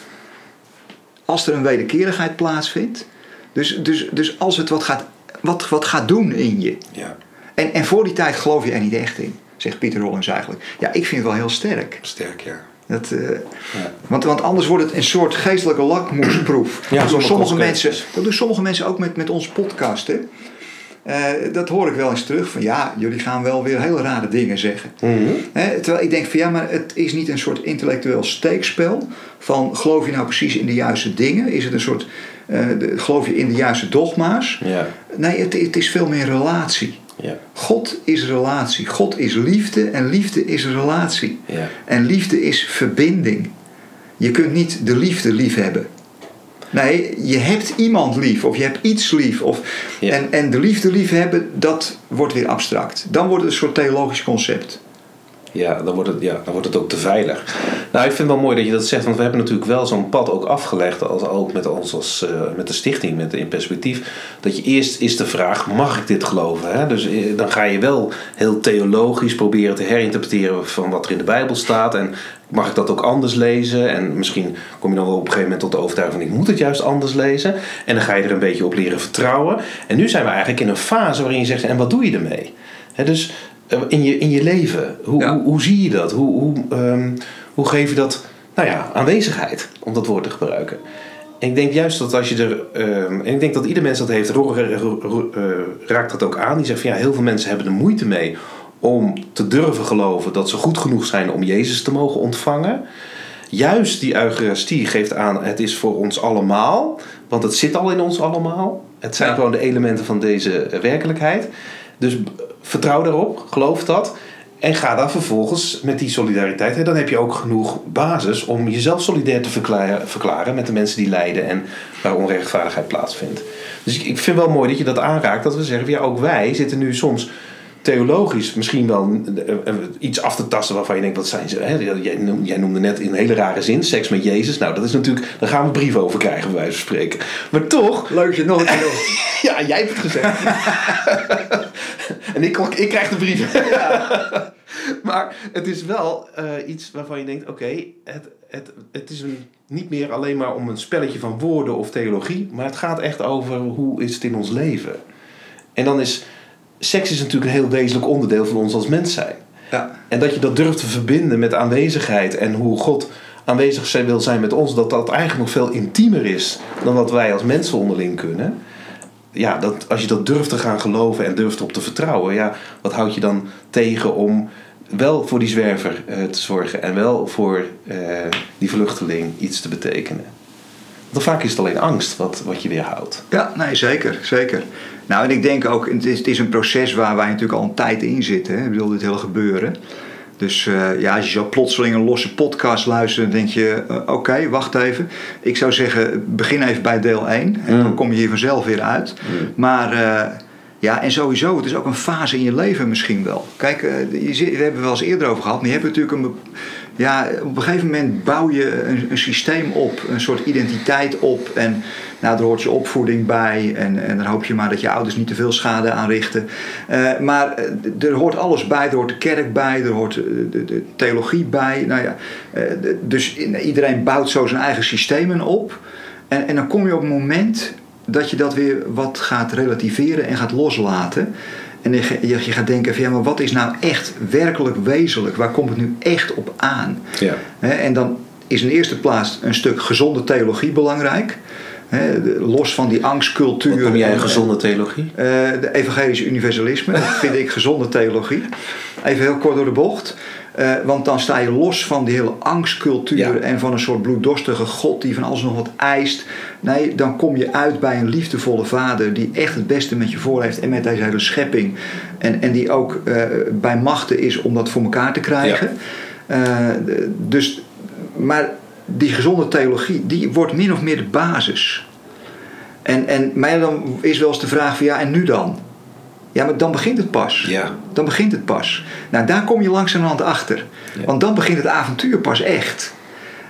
Als er een wederkerigheid plaatsvindt. Dus, dus, dus als het wat gaat, wat, wat gaat doen in je. Ja. En, en voor die tijd geloof je er niet echt in. Zegt Pieter Rollins eigenlijk. Ja, ik vind het wel heel sterk. Sterk, ja. Dat, uh, ja. want, want anders wordt het een soort geestelijke lakmoesproef. Ja, dat, doen sommige mensen, dat doen sommige mensen ook met, met ons podcast. Hè? Uh, dat hoor ik wel eens terug. Van ja, jullie gaan wel weer hele rare dingen zeggen. Mhm. Terwijl ik denk van ja, maar het is niet een soort intellectueel steekspel. Van geloof je nou precies in de juiste dingen? Is het een soort, uh, de, geloof je in de juiste dogma's? Ja. Nee, het, het is veel meer relatie. Ja. God is relatie. God is liefde en liefde is relatie. Ja. En liefde is verbinding. Je kunt niet de liefde lief hebben. Nee, je hebt iemand lief of je hebt iets lief. Of, Ja. en, en de liefde lief hebben, dat wordt weer abstract. Dan wordt het een soort theologisch concept. Ja, dan wordt, het, ja, dan wordt het ook te veilig. Nou, ik vind het wel mooi dat je dat zegt, want we hebben natuurlijk wel zo'n pad ook afgelegd, als, ook met ons als uh, met de stichting, met in perspectief. Dat je eerst is de vraag: mag ik dit geloven? Hè? Dus uh, dan ga je wel heel theologisch proberen te herinterpreteren van wat er in de Bijbel staat. En mag ik dat ook anders lezen? En misschien kom je dan wel op een gegeven moment tot de overtuiging van ik moet het juist anders lezen. En dan ga je er een beetje op leren vertrouwen. En nu zijn we eigenlijk in een fase waarin je zegt: en wat doe je ermee? Hè, dus in je, in je leven? Hoe, ja. hoe, hoe, zie je dat? Hoe, hoe, um, hoe geef je dat nou ja, aanwezigheid, om dat woord te gebruiken? En ik denk juist dat als je er. Um, en ik denk dat ieder mens dat heeft, raakt dat ook aan. Die zegt van ja, heel veel mensen hebben er moeite mee om te durven geloven dat ze goed genoeg zijn om Jezus te mogen ontvangen. Juist die Eucharistie geeft aan, het is voor ons allemaal, want het zit al in ons allemaal. Het zijn ja. gewoon de elementen van deze werkelijkheid. Dus vertrouw daarop, geloof dat. En ga dan vervolgens met die solidariteit. Hè, dan heb je ook genoeg basis om jezelf solidair te verklaren, verklaren met de mensen die lijden en waar onrechtvaardigheid plaatsvindt. Dus ik, ik vind wel mooi dat je dat aanraakt. Dat we zeggen, ja, ook wij zitten nu soms theologisch misschien wel iets af te tasten waarvan je denkt, wat zijn ze? Hè? Jij noemde net in een hele rare zin seks met Jezus. Nou, dat is natuurlijk, daar gaan we brieven over krijgen, bij wijze van spreken. Maar toch. Leuk je nog een keer. ja, jij hebt het gezegd. en ik, ik krijg de brieven. Ja. maar het is wel uh, iets waarvan je denkt, oké, okay, het, het, het is een, niet meer alleen maar om een spelletje van woorden of theologie, maar het gaat echt over hoe is het in ons leven. En dan is seks is natuurlijk een heel wezenlijk onderdeel van ons als mens zijn. Ja. En dat je dat durft te verbinden met aanwezigheid en hoe God aanwezig zijn wil zijn met ons, dat dat eigenlijk nog veel intiemer is dan wat wij als mensen onderling kunnen. Ja, dat, als je dat durft te gaan geloven en durft op te vertrouwen, ja, wat houd je dan tegen om wel voor die zwerver uh, te zorgen en wel voor uh, die vluchteling iets te betekenen? Want vaak is het alleen angst wat, wat je weerhoudt. Ja, nee, zeker, zeker. Nou, en ik denk ook, het is, het is een proces waar wij natuurlijk al een tijd in zitten. Hè? Ik bedoel, dit hele gebeuren. Dus uh, ja, als je zo plotseling een losse podcast luistert, dan denk je: uh, oké, okay, wacht even. Ik zou zeggen, begin even bij deel 1 en mm. dan kom je hier vanzelf weer uit. Mm. Maar uh, ja, en sowieso, het is ook een fase in je leven misschien wel. Kijk, je, we hebben het wel eens eerder over gehad, maar je hebt natuurlijk een. ja, op een gegeven moment bouw je een, een, systeem op, een soort identiteit op. En nou, daar hoort je opvoeding bij. En, en dan hoop je maar dat je ouders niet te veel schade aanrichten. Uh, maar er hoort alles bij. Er hoort de kerk bij, er hoort de, de, de theologie bij. Nou ja, uh, dus iedereen bouwt zo zijn eigen systemen op. En, en dan kom je op een moment dat je dat weer wat gaat relativeren en gaat loslaten. En je, je, gaat denken van ja, maar wat is nou echt werkelijk wezenlijk? Waar komt het nu echt op aan? Ja. en dan is in de eerste plaats een stuk gezonde theologie belangrijk. Los van die angstcultuur. Wat noem jij een gezonde theologie? Uh, de evangelische universalisme, dat vind ik gezonde theologie. Even heel kort door de bocht. Uh, want dan sta je los van die hele angstcultuur en van een soort bloeddorstige God die van alles nog wat eist. Nee, dan kom je uit bij een liefdevolle vader die echt het beste met je voor heeft en met deze hele schepping. En, en die ook uh, bij machten is om dat voor elkaar te krijgen. Ja. Dus, maar die gezonde theologie, die wordt min of meer de basis. En, en mij dan is wel eens de vraag van ja, en nu dan? Ja, maar dan begint het pas. Ja. Dan begint het pas. Nou, daar kom je langzamerhand achter. Want dan begint het avontuur pas echt.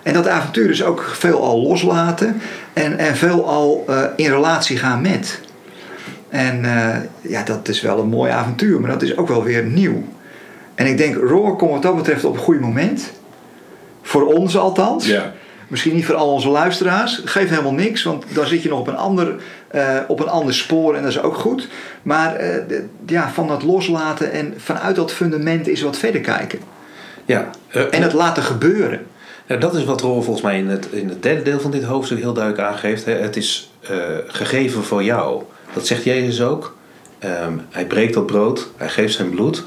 En dat avontuur is ook veel al loslaten en, en veel al uh, in relatie gaan met. En uh, ja, dat is wel een mooi avontuur, maar dat is ook wel weer nieuw. En ik denk, Roar komt wat dat betreft op een goed moment. Voor ons althans. Ja. Misschien niet voor al onze luisteraars. Geeft helemaal niks, want dan zit je nog op een ander, uh, op een ander spoor en dat is ook goed. Maar uh, ja, van dat loslaten en vanuit dat fundament is wat verder kijken. Ja, uh, en het laten gebeuren. Ja, dat is wat Roel volgens mij in het, in het derde deel van dit hoofdstuk heel duidelijk aangeeft. Hè. Het is gegeven voor jou. Dat zegt Jezus ook. Um, hij breekt dat brood, hij geeft zijn bloed.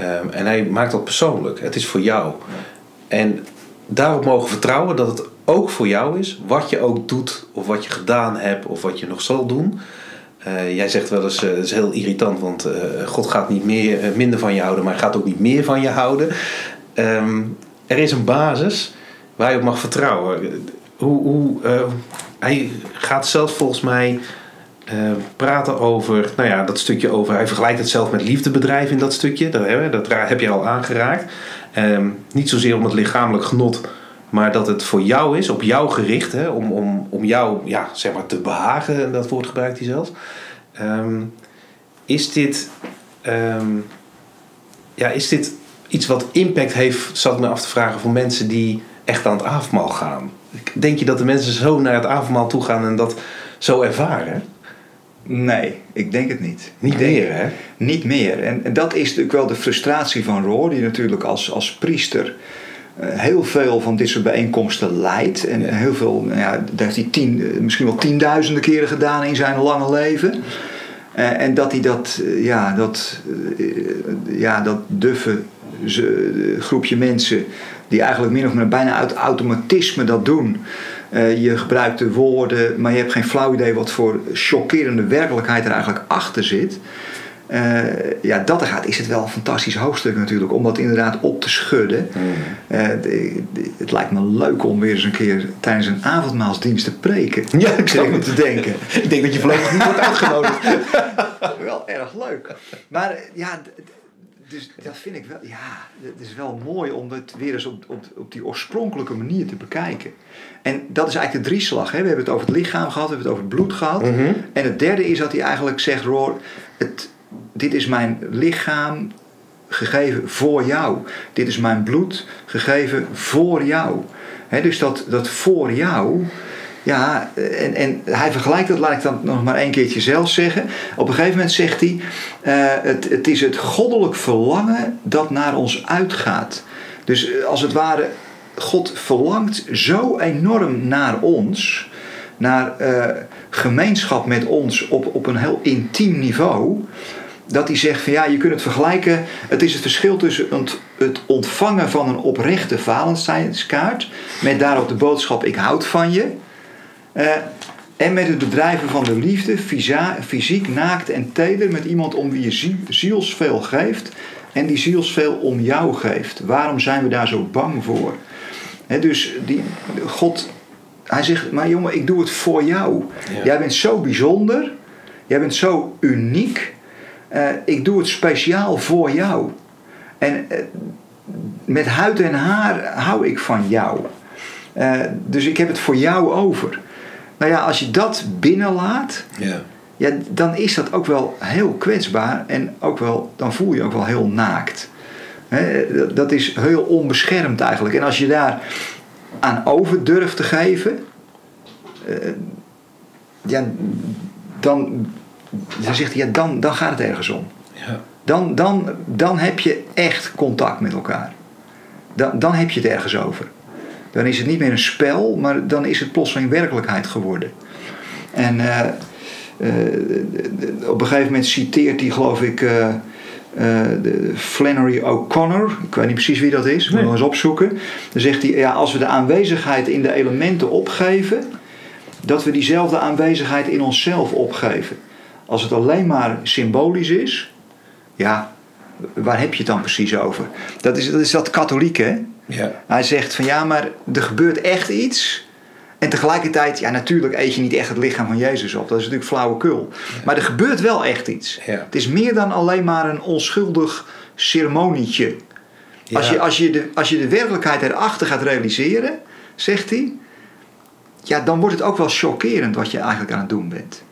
Um, en hij maakt dat persoonlijk. Het is voor jou. En daarop mogen vertrouwen dat het ook voor jou is, wat je ook doet, of wat je gedaan hebt, of wat je nog zal doen. Uh, jij zegt wel eens, uh, het is heel irritant, want uh, God gaat niet meer, minder van je houden, maar hij gaat ook niet meer van je houden. Um, er is een basis waar je op mag vertrouwen. Hoe, hoe, hij gaat zelf volgens mij praten over, nou ja, dat stukje over, hij vergelijkt het zelf met liefdebedrijf in dat stukje, dat, dat heb je al aangeraakt. Um, niet zozeer om het lichamelijk genot, maar dat het voor jou is, op jou gericht, hè, om, om, om jou ja, zeg maar te behagen, dat woord gebruikt hij zelfs. Um, is, dit, um, ja, is dit iets wat impact heeft, zat me af te vragen, voor mensen die echt aan het avondmaal gaan? Denk je dat de mensen zo naar het avondmaal toe gaan en dat zo ervaren? Nee, ik denk het niet. Niet meer, hè? Niet meer. En, en, dat is natuurlijk wel de frustratie van Roor, die natuurlijk als, als priester uh, heel veel van dit soort bijeenkomsten leidt. En heel veel, nou ja, dat heeft hij tien, eh, misschien wel tienduizenden keren gedaan in zijn lange leven. Uh, en dat hij dat, ja, dat, ja, dat duffe groepje mensen, die eigenlijk min of meer bijna uit automatisme dat doen uh, je gebruikt de woorden, maar je hebt geen flauw idee wat voor chockerende werkelijkheid er eigenlijk achter zit. Uh, ja, dat er gaat, is het wel een fantastisch hoofdstuk natuurlijk, om dat inderdaad op te schudden. Mm. Uh, de, de, het lijkt me leuk om weer eens een keer tijdens een avondmaalsdienst te preken. Ja, ik me te denken. ik denk dat je voorlopig niet wordt uitgenodigd. wel erg leuk. Maar ja, dus dat vind ik wel, ja, het is wel mooi om het weer eens op, op, op die oorspronkelijke manier te bekijken. En dat is eigenlijk de drieslag. Hè? We hebben het over het lichaam gehad, we hebben het over het bloed gehad. Mhm. En het derde is dat hij eigenlijk zegt, Roor, het, dit is mijn lichaam gegeven voor jou. Dit is mijn bloed gegeven voor jou. He, dus dat, dat voor jou, ja, en, en hij vergelijkt dat, laat ik dan nog maar één keertje zelf zeggen. Op een gegeven moment zegt hij: uh, het, het is het goddelijk verlangen dat naar ons uitgaat. Dus eh, als het ware, God verlangt zo enorm naar ons, naar uh, gemeenschap met ons op, op een heel intiem niveau. Dat hij zegt van ja, je kunt het vergelijken. Het is het verschil tussen het ontvangen van een oprechte Valentijnskaart. Met daarop de boodschap: Ik houd van je. Uh, en met het bedrijven van de liefde, fysiek, naakt en teder, met iemand om wie je zielsveel geeft en die zielsveel om jou geeft. Waarom zijn we daar zo bang voor? dus die, God, hij zegt, maar jongen, ik doe het voor jou. Jij bent zo bijzonder, jij bent zo uniek. Uh, ik doe het speciaal voor jou. En uh, met huid en haar hou ik van jou. Eh, dus ik heb het voor jou over. Nou ja, als je dat binnenlaat, Ja. ja, dan is dat ook wel heel kwetsbaar en ook wel, dan voel je je ook wel heel naakt. Dat is heel onbeschermd eigenlijk. En als je daar aan over durft te geven, eh, ja, dan, dan zegt hij, ja, dan, dan gaat het ergens om. Ja. Dan, dan, dan heb je echt contact met elkaar. Dan, dan heb je het ergens over. Dan is het niet meer een spel, maar dan is het plotseling werkelijkheid geworden. En eh, eh, op een gegeven moment citeert hij, geloof ik, eh, de Flannery O'Connor. Ik weet niet precies wie dat is, moet Nee. nog eens opzoeken. Dan zegt hij, ja, als we de aanwezigheid in de elementen opgeven, dat we diezelfde aanwezigheid in onszelf opgeven. Als het alleen maar symbolisch is, ja, waar heb je het dan precies over? Dat is dat, is dat katholieke, hè? Ja. Hij zegt van ja, maar er gebeurt echt iets. En tegelijkertijd, ja, natuurlijk eet je niet echt het lichaam van Jezus op. Dat is natuurlijk flauwekul. Maar er gebeurt wel echt iets. Ja. Het is meer dan alleen maar een onschuldig ceremonietje. Als, je, als, je de, als je de werkelijkheid erachter gaat realiseren, zegt hij, ja, dan wordt het ook wel chockerend wat je eigenlijk aan het doen bent.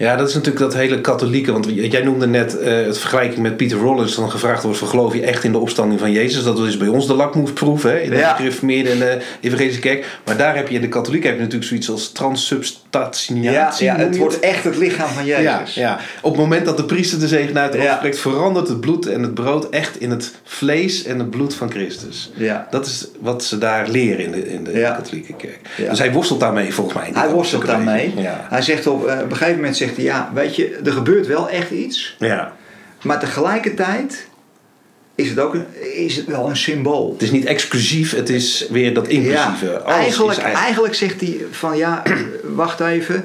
Ja, dat is natuurlijk dat hele katholieke. Want jij noemde net eh, het vergelijking met Pieter Rollins. Dan gevraagd wordt van geloof je echt in de opstanding van Jezus. Dat is bij ons de lakmoesproef hè, in de Ja. gereformeerde en de evangelische kerk. Maar daar heb je in de katholiek heb je natuurlijk zoiets als transsubstantiatie. ja, noem het wordt echt het lichaam van Jezus. Ja, ja, op het moment dat de priester de zegen uit Ja. spreekt, verandert het bloed en het brood echt in het vlees en het bloed van Christus. Ja. Dat is wat ze daar leren in de, in de Ja. katholieke kerk. Ja. Dus hij worstelt daarmee volgens mij. Hij worstelt daarmee. Ja. Hij zegt op, eh, op een gegeven moment zegt hij, ja, weet je, er gebeurt wel echt iets. ja. Maar tegelijkertijd is het ook een, is het wel een symbool. Het is niet exclusief, het is weer dat inclusieve. Alles eigenlijk, eigenlijk- eigenlijk zegt hij van ja, wacht even.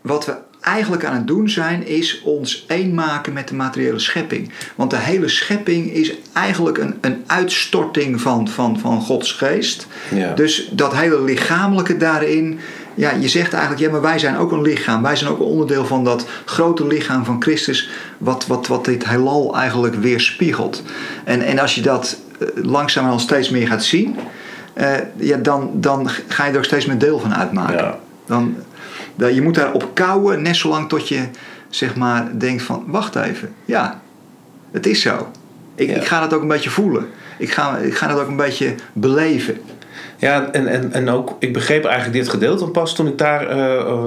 Wat we eigenlijk aan het doen zijn, is ons één maken met de materiële schepping. Want de hele schepping is eigenlijk een, een uitstorting van, van, van Gods geest. Ja. Dus dat hele lichamelijke daarin. Ja, je zegt eigenlijk, ja, maar wij zijn ook een lichaam. Wij zijn ook een onderdeel van dat grote lichaam van Christus. Wat, wat, wat dit heelal eigenlijk weerspiegelt. En, en als je dat eh, langzaam al steeds meer gaat zien. eh, ja, dan, dan ga je er ook steeds meer deel van uitmaken. Ja. Dan, dan, je moet daarop kouwen, net zolang tot je zeg maar denkt van, wacht even. Ja, het is zo. Ik, Ja. ik ga dat ook een beetje voelen. Ik ga, ik ga dat ook een beetje beleven. Ja, en, en, en ook, ik begreep eigenlijk dit gedeelte pas toen ik daar eh, eh,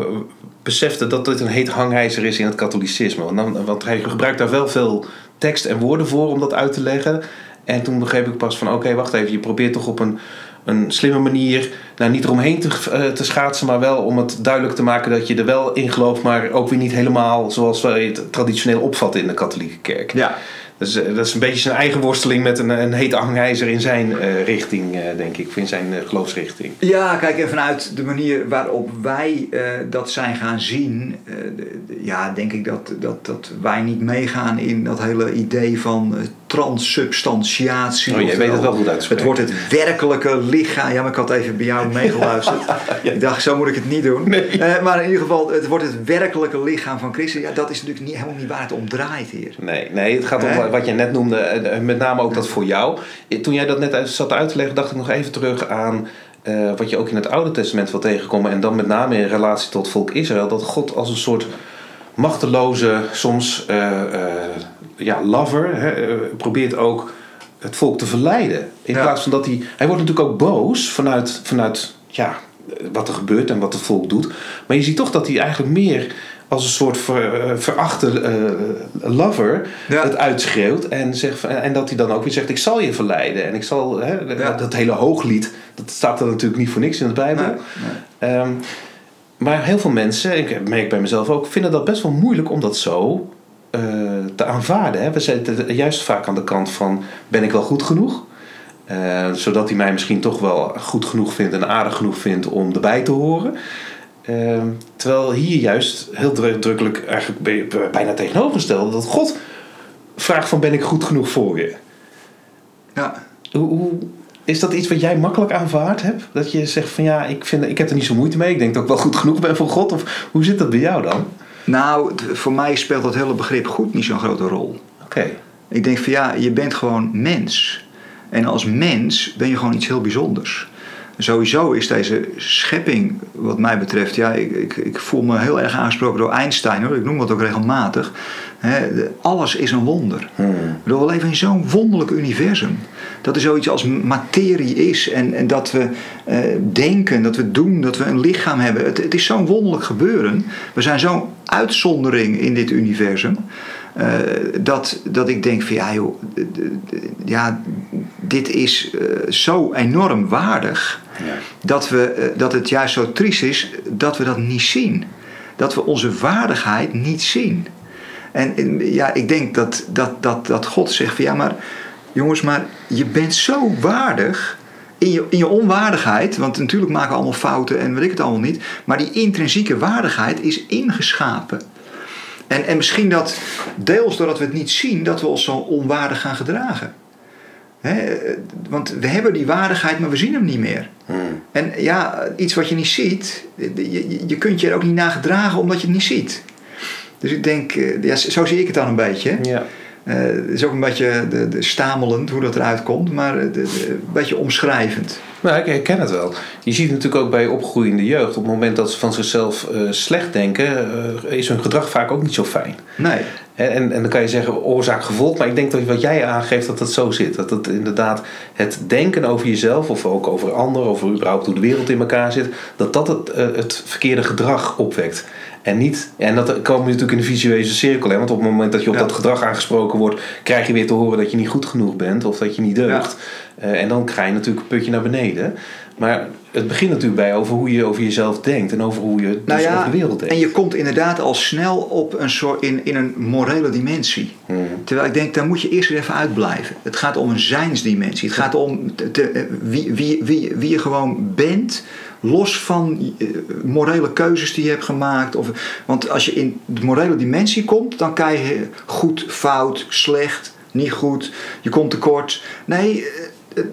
besefte dat dit een heet hangijzer is in het katholicisme. Want, dan, want hij gebruikt daar wel veel tekst en woorden voor om dat uit te leggen. En toen begreep ik pas van, oké, wacht even, je probeert toch op een, een slimme manier, nou niet eromheen te, eh, te schaatsen, maar wel om het duidelijk te maken dat je er wel in gelooft, maar ook weer niet helemaal zoals wij het traditioneel opvatten in de katholieke kerk. Ja. Dus eh, dat is een beetje zijn eigen worsteling met een, een heet hangijzer in zijn eh, richting, eh, denk ik, in zijn eh, geloofsrichting. Ja, kijk, en vanuit de manier waarop wij eh, dat zijn gaan zien, eh, ja, denk ik dat, dat, dat wij niet meegaan in dat hele idee van eh, transsubstantiatie. Oh, Oftewel, weet het wel goed uit te Het wordt het werkelijke lichaam. Ja, maar ik had even bij jou meegeluisterd. Ik dacht, zo moet ik het niet doen. Nee. Eh, maar in ieder geval, het wordt het werkelijke lichaam van Christus. Ja, dat is natuurlijk niet, helemaal niet waar het om draait hier. Nee, nee, het gaat om wat je net noemde, eh, met name ook dat voor jou. Eh, Toen jij dat net zat uit te leggen, dacht ik nog even terug aan eh, wat je ook in het Oude Testament wil tegenkomen. En dan met name in relatie tot volk Israël. Dat God als een soort machteloze, soms eh, eh, ja, lover, hè, eh, probeert ook het volk te verleiden. In Ja. plaats van dat hij. Hij wordt natuurlijk ook boos vanuit, vanuit ja, wat er gebeurt en wat het volk doet. Maar je ziet toch dat hij eigenlijk meer als een soort ver, eh, verachte eh, lover Ja. het uitschreeuwt. En, zegt, en dat hij dan ook weer zegt: Ik zal je verleiden. En ik zal. Hè, Ja. Dat hele hooglied, dat staat er natuurlijk niet voor niks in de Bijbel. Nee, nee. Ehm, maar heel veel mensen, ik merk bij mezelf ook, vinden dat best wel moeilijk om dat zo te aanvaarden. Hè? We zitten juist vaak aan de kant van: ben ik wel goed genoeg? Eh, zodat hij mij misschien toch wel goed genoeg vindt en aardig genoeg vindt om erbij te horen. Ehm, terwijl hier juist heel drukkelijk eigenlijk bij- bijna tegenovergesteld dat God vraagt van ben ik goed genoeg voor je? Ja. Hoe, hoe, is dat iets wat jij makkelijk aanvaard hebt? Dat je zegt van ja, ik, vind, ik heb er niet zo moeite mee. Ik denk dat ik wel goed genoeg ben voor God. Of hoe zit dat bij jou dan? Nou, voor mij speelt dat hele begrip goed niet zo'n grote rol. Oké. Ik denk van ja, je bent gewoon mens. En als mens ben je gewoon iets heel bijzonders. Sowieso is deze schepping, wat mij betreft, ja, ik, ik, ik voel me heel erg aangesproken door Einstein, hoor. ik noem dat ook regelmatig. Alles is een wonder. Hmm. We leven in zo'n wonderlijk universum. Dat er zoiets als materie is en, en dat we eh, denken, dat we doen, dat we een lichaam hebben. Het, het is zo'n wonderlijk gebeuren. We zijn zo'n uitzondering in dit universum. eh, dat, dat ik denk van ja joh, ja, dit is eh, zo enorm waardig Ja. dat, we, dat het juist zo triest is dat we dat niet zien. Dat we onze waardigheid niet zien. En ja, ik denk dat, dat, dat, dat God zegt van ja, maar jongens, maar je bent zo waardig in je, in je onwaardigheid. Want natuurlijk maken we allemaal fouten en weet ik het allemaal niet. Maar die intrinsieke waardigheid is ingeschapen. En, en misschien dat deels doordat we het niet zien, dat we ons zo onwaardig gaan gedragen. Hè, want we hebben die waardigheid, maar we zien hem niet meer. Hmm. En ja, iets wat je niet ziet, je, je, je kunt je er ook niet naar gedragen omdat je het niet ziet. Dus ik denk, eh, ja, zo zie ik het dan een beetje. Ja. Eh, het is ook een beetje de, de stamelend hoe dat eruit komt, maar eh, de- de- een beetje omschrijvend. Nou, ik herken het wel. Je ziet natuurlijk ook bij opgroeiende jeugd, op het moment dat ze van zichzelf eh, slecht denken, is hun gedrag vaak ook niet zo fijn. Nee, En, en, en dan kan je zeggen oorzaak-gevolg, maar ik denk dat wat jij aangeeft dat het zo zit. Dat het inderdaad het denken over jezelf of ook over anderen, over überhaupt hoe de wereld in elkaar zit, dat dat het, het verkeerde gedrag opwekt. En niet, en dat komen natuurlijk in de visueuze cirkel, hè? want op het moment dat je op Ja. dat gedrag aangesproken wordt, krijg je weer te horen dat je niet goed genoeg bent of dat je niet deugt. Eh, en dan krijg je natuurlijk een putje naar beneden. Maar het begint natuurlijk bij over hoe je over jezelf denkt en over hoe je dus nou ja, over de wereld denkt. en je komt inderdaad al snel op een soort, in, in een morele dimensie. Hmm. Terwijl ik denk, daar moet je eerst weer even uitblijven. Het gaat om een zijnsdimensie. Het gaat om te- te- wie, wie, wie, wie je gewoon bent, los van eh, morele keuzes die je hebt gemaakt. Of, want als je in de morele dimensie komt, dan krijg je goed, fout, slecht, niet goed, je komt tekort. Nee, eh,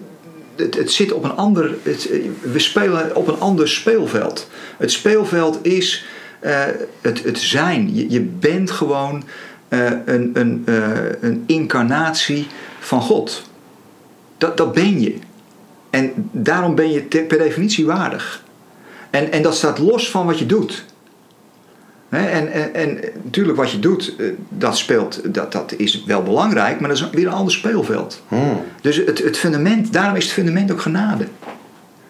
het, het zit op een ander. Het, we spelen op een ander speelveld. Het speelveld is eh, het, het zijn. Je, bent gewoon eh, een, een, eh, een incarnatie van God. Dat, dat ben je. En daarom ben je per definitie waardig. En, en dat staat los van wat je doet. En, en, en natuurlijk wat je doet, eh, dat speelt, dat, dat is wel belangrijk, maar dat is weer een ander speelveld. Hmm. Dus het, het fundament, daarom is het fundament ook genade.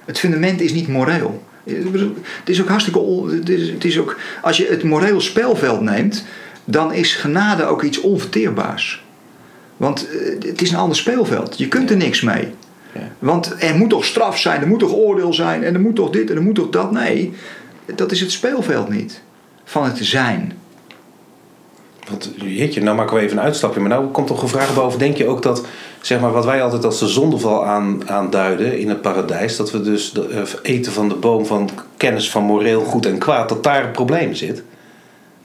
Het fundament is niet moreel. Het is ook hartstikke. Het is, het is ook, als je het moreel speelveld neemt, dan is genade ook iets onverteerbaars. Want eh, het is een ander speelveld. Je kunt er niks mee. Want er moet toch straf zijn, er moet toch oordeel zijn, en er moet toch dit en er moet toch dat. Nee, dat is het speelveld niet. Van het zijn. Want jeetje, nou maken we even een uitstapje. Maar nou komt toch een vraag boven. Denk je ook dat, zeg maar, wat wij altijd als de zondeval aan, aanduiden in het paradijs, dat we dus de, eh, eten van de boom van kennis van moreel goed en kwaad, dat daar het probleem zit?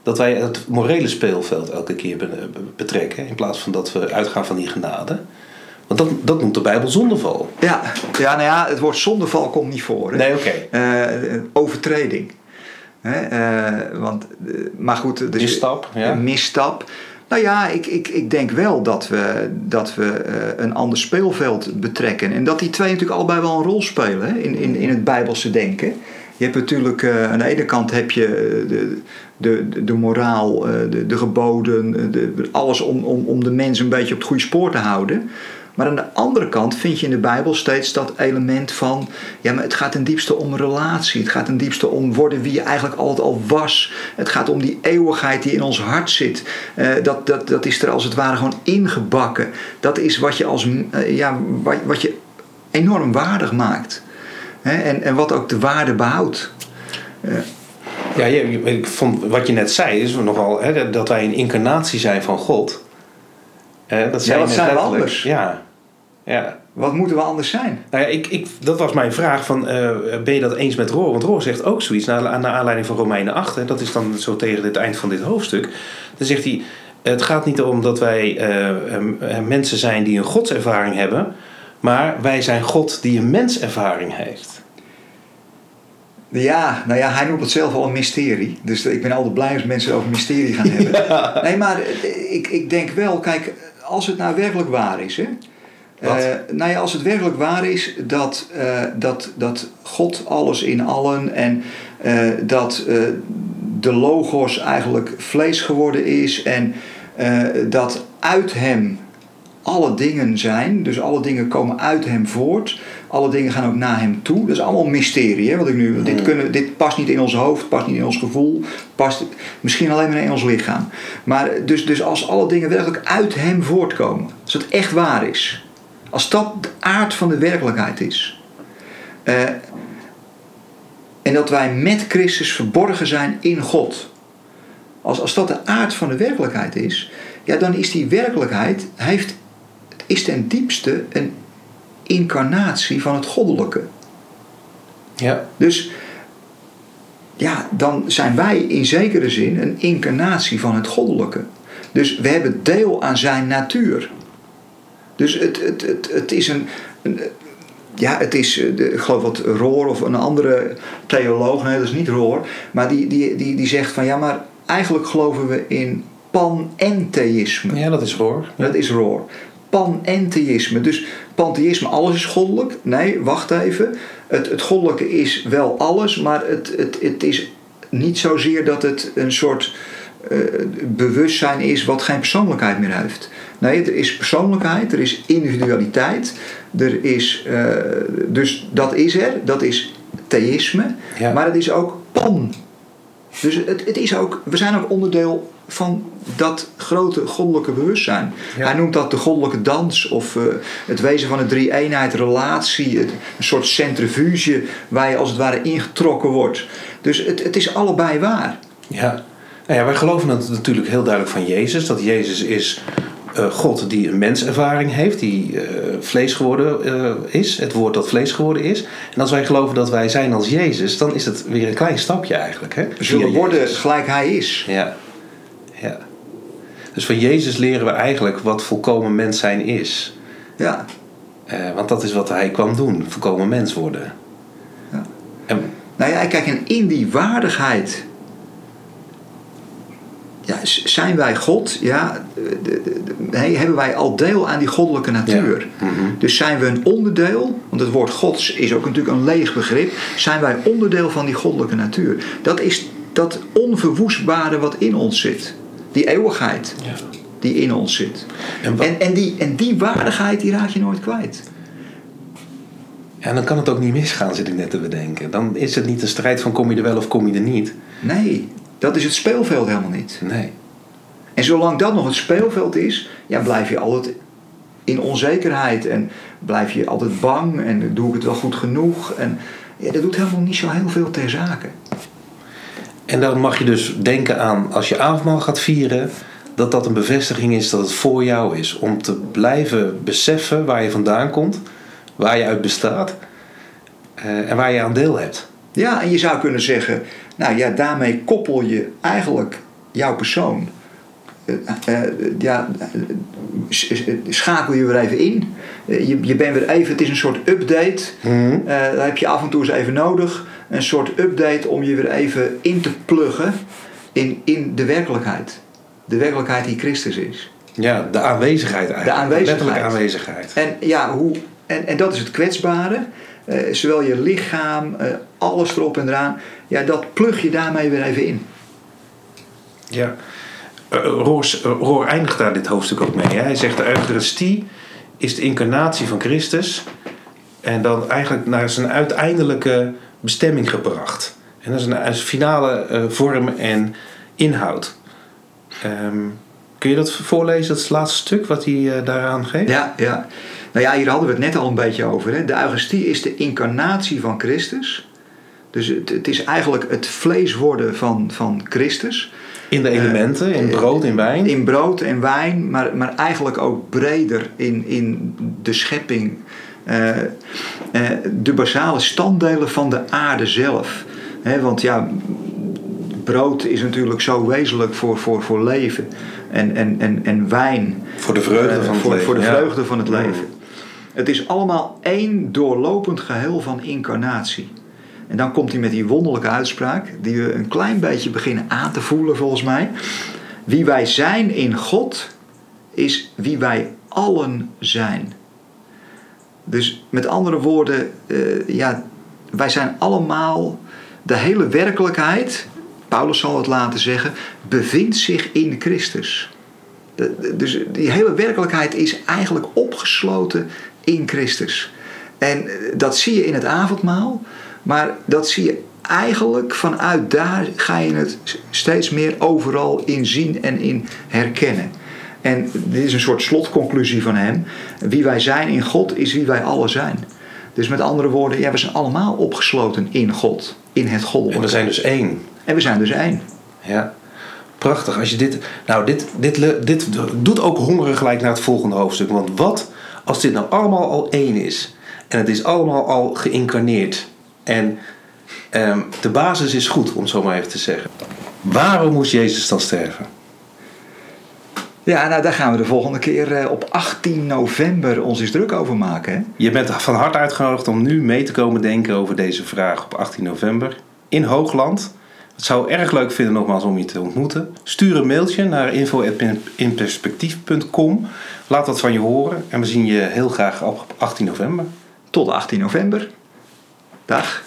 Dat wij het morele speelveld elke keer be- be- betrekken, in plaats van dat we uitgaan van die genade. Want dat, dat noemt de Bijbel zondeval. Ja, ja, nou ja, het woord zondeval komt niet voor. Hè? Nee, oké. Eh, een overtreding. Hè? eh, want, eh, maar goed, dus Misstap, ja. een misstap. Nou ja, ik, ik, ik denk wel dat we, dat we eh, een ander speelveld betrekken. En dat die twee natuurlijk allebei wel een rol spelen hè? In, in, in het Bijbelse denken. Je hebt natuurlijk, eh, aan de ene kant heb je eh, de, de, de, moraal, eh, de, de geboden, eh, de, alles om, om, om de mens een beetje op het goede spoor te houden. Maar aan de andere kant vind je in de Bijbel steeds dat element van... ja, maar het gaat ten diepste om relatie. Het gaat ten diepste om worden wie je eigenlijk altijd al was. Het gaat om die eeuwigheid die in ons hart zit. Eh, dat, dat, dat is er als het ware gewoon ingebakken. Dat is wat je, als, eh, ja, wat, wat je enorm waardig maakt. Hè, en, en wat ook de waarde behoudt. Ja, je- je- ik vond wat je net zei, is nogal hè, dat wij een incarnatie zijn van God. Eh, dat wat je net zijn we anders? Ja. Ja. Wat moeten we anders zijn? Nou ja, ik, ik, dat was mijn vraag van, eh, ben je dat eens met Roor? Want Roor zegt ook zoiets, naar, naar aanleiding van Romeinen 8. Hè, dat is dan zo tegen het eind van dit hoofdstuk. Dan zegt hij, het gaat niet om dat wij eh, eh, mensen zijn die een godservaring hebben. Maar wij zijn God die een menservaring heeft. Ja, nou ja, hij noemt het zelf al een mysterie. Dus ik ben altijd blij als mensen het over mysterie gaan hebben. Nee, maar ik, ik denk wel, kijk, als het nou werkelijk waar is, hè, Eh, nou ja, als het werkelijk waar is dat, eh, dat, dat God alles in allen en eh, dat de logos eigenlijk vlees geworden is en dat uit hem alle dingen zijn, dus alle dingen komen uit hem voort, alle dingen gaan ook naar hem toe. Dat is allemaal mysterie. Hè? Wat ik nu, dit, kunnen, dit past niet in ons hoofd, past niet in ons gevoel, past misschien alleen maar in ons lichaam. Maar dus, dus als alle dingen werkelijk uit hem voortkomen, als het echt waar is, als dat de aard van de werkelijkheid is. eh, en dat wij met Christus verborgen zijn in God. Als, als dat de aard van de werkelijkheid is, ja, dan is die werkelijkheid, heeft, is ten diepste een incarnatie van het goddelijke. Ja. Dus ja, dan zijn wij in zekere zin een incarnatie van het goddelijke. Dus we hebben deel aan zijn natuur. Dus het, het, het, het is een, een- Ja, het is, eh, de, ik geloof wat Roor of een andere theoloog, nee dat is niet Roor, maar die, die, die, die zegt van ja, maar eigenlijk geloven we in panentheïsme. ja, dat is hoor. Dat is Roor. Panentheïsme. Dus pantheïsme, alles is goddelijk. Nee, wacht even. Het, het goddelijke is wel alles, maar het, het, het is niet zozeer dat het een soort eh, bewustzijn is wat geen persoonlijkheid meer heeft. Nee, er is persoonlijkheid, er is individualiteit, er is, eh, dus dat is er, dat is theïsme, Ja. maar het is ook pan. Dus het, het is ook, we zijn ook onderdeel van dat grote goddelijke bewustzijn. Ja. Hij noemt dat de goddelijke dans of eh, het wezen van een drie-eenheid, relatie, het- een soort centrifuge waar je als het ware ingetrokken wordt. Dus het, het is allebei waar. Ja. Nou ja, wij geloven dat natuurlijk heel duidelijk van Jezus. Dat Jezus is eh, God die een menservaring heeft, die eh, vlees geworden eh, is. Het woord dat vlees geworden is. En als wij geloven dat wij zijn als Jezus, dan is het weer een klein stapje eigenlijk. Hè? We zullen worden gelijk hij is. Ja. ja. Dus van Jezus leren we eigenlijk wat volkomen mens zijn is. Ja. Want dat is wat hij kwam doen, volkomen mens worden. Ja. En, Nou ja, kijk, en in die waardigheid ja, zijn wij God, ja, de- de- de- hey, hebben wij al deel aan die goddelijke natuur. Ja. Mhm. Dus zijn we een onderdeel, want het woord Gods is ook natuurlijk een leeg begrip, zijn wij onderdeel van die goddelijke natuur. Dat is dat onverwoestbare wat in ons zit, die eeuwigheid ja. die in ons zit. En, En, en, die, en die waardigheid die raak je nooit kwijt. ja, dan kan het ook niet misgaan, zit ik net te bedenken. Dan is het niet een strijd van kom je er wel of kom je er niet. Nee, dat is het speelveld helemaal niet. Nee. En zolang dat nog het speelveld is, ja, blijf je altijd in onzekerheid en blijf je altijd bang en doe ik het wel goed genoeg. En ja, dat doet helemaal niet zo heel veel ter zake. En dan mag je dus denken aan, als je avondmaal gaat vieren, dat dat een bevestiging is dat het voor jou is. Om te blijven beseffen waar je vandaan komt, waar je uit bestaat eh, en waar je aan deel hebt. Ja, en je zou kunnen zeggen, nou ja, daarmee koppel je eigenlijk jouw persoon. Eh, eh, ja, eh, schakel je weer even in. Je, je bent weer even, het is een soort update. Mhm. Dat heb je af en toe eens even nodig. Een soort update om je weer even in te pluggen in, in de werkelijkheid. De werkelijkheid die Christus is. Ja, de aanwezigheid eigenlijk. De aanwezigheid. Letterlijke aanwezigheid. En, ja, hoe, en, en dat is het kwetsbare. Eh, zowel je lichaam, eh, alles erop en eraan. Ja, dat plug je daarmee weer even in. Ja. Eh, Roor, eh, Roor eindigt daar dit hoofdstuk ook mee. Hè? Hij zegt de Eucharistie is de incarnatie van Christus. En dan eigenlijk naar zijn uiteindelijke bestemming gebracht. En dat is een, een finale vorm en inhoud. Ehm, kun je dat voorlezen, dat laatste stuk wat hij daaraan geeft? Ja, ja. Nou ja, hier hadden we het net al een beetje over. Hè. De Eucharistie is de incarnatie van Christus. Dus het, het is eigenlijk het vlees worden van, van Christus. In de elementen, in brood, in wijn. In brood en wijn, maar, maar eigenlijk ook breder in, in de schepping. Eh, eh, de basale standdelen van de aarde zelf. Want ja, brood is natuurlijk zo wezenlijk voor, voor, voor leven. En, en, en, en wijn voor de vreugde eh, van het voor, leven. voor de ja. vreugde van het Mm. leven. Het is allemaal één doorlopend geheel van incarnatie. En dan komt hij met die wonderlijke uitspraak, die we een klein beetje beginnen aan te voelen volgens mij. Wie wij zijn in God, is wie wij allen zijn. Dus met andere woorden, eh, ja, wij zijn allemaal, de hele werkelijkheid, Paulus zal het laten zeggen, bevindt zich in Christus. Dus die hele werkelijkheid is eigenlijk opgesloten in Christus. En eh, dat zie je in het avondmaal, maar dat zie je eigenlijk vanuit daar ga je het steeds meer overal in zien en in herkennen. En dit is een soort slotconclusie van hem. Wie wij zijn in God is wie wij alle zijn. Dus met andere woorden, ja, we zijn allemaal opgesloten in God, in het En goddelijke. we zijn dus één. En we zijn dus één. Ja, prachtig. Als je dit, nou, dit, dit, le- dit doet ook hongeren gelijk naar het volgende hoofdstuk. Want wat als dit nou allemaal al één is? En het is allemaal al geïncarneerd. En ehm, de basis is goed, om het zo maar even te zeggen. Waarom moest Jezus dan sterven? Ja, nou daar gaan we de volgende keer eh, op 18 november ons eens druk over maken. Hè? Je bent van harte uitgenodigd om nu mee te komen denken over deze vraag op 18 november in Hoogland. Het zou erg leuk vinden nogmaals om je te ontmoeten. Stuur een mailtje naar info.inperspectief.com. Laat wat van je horen en we zien je heel graag op 18 november. Tot 18 november. Dag.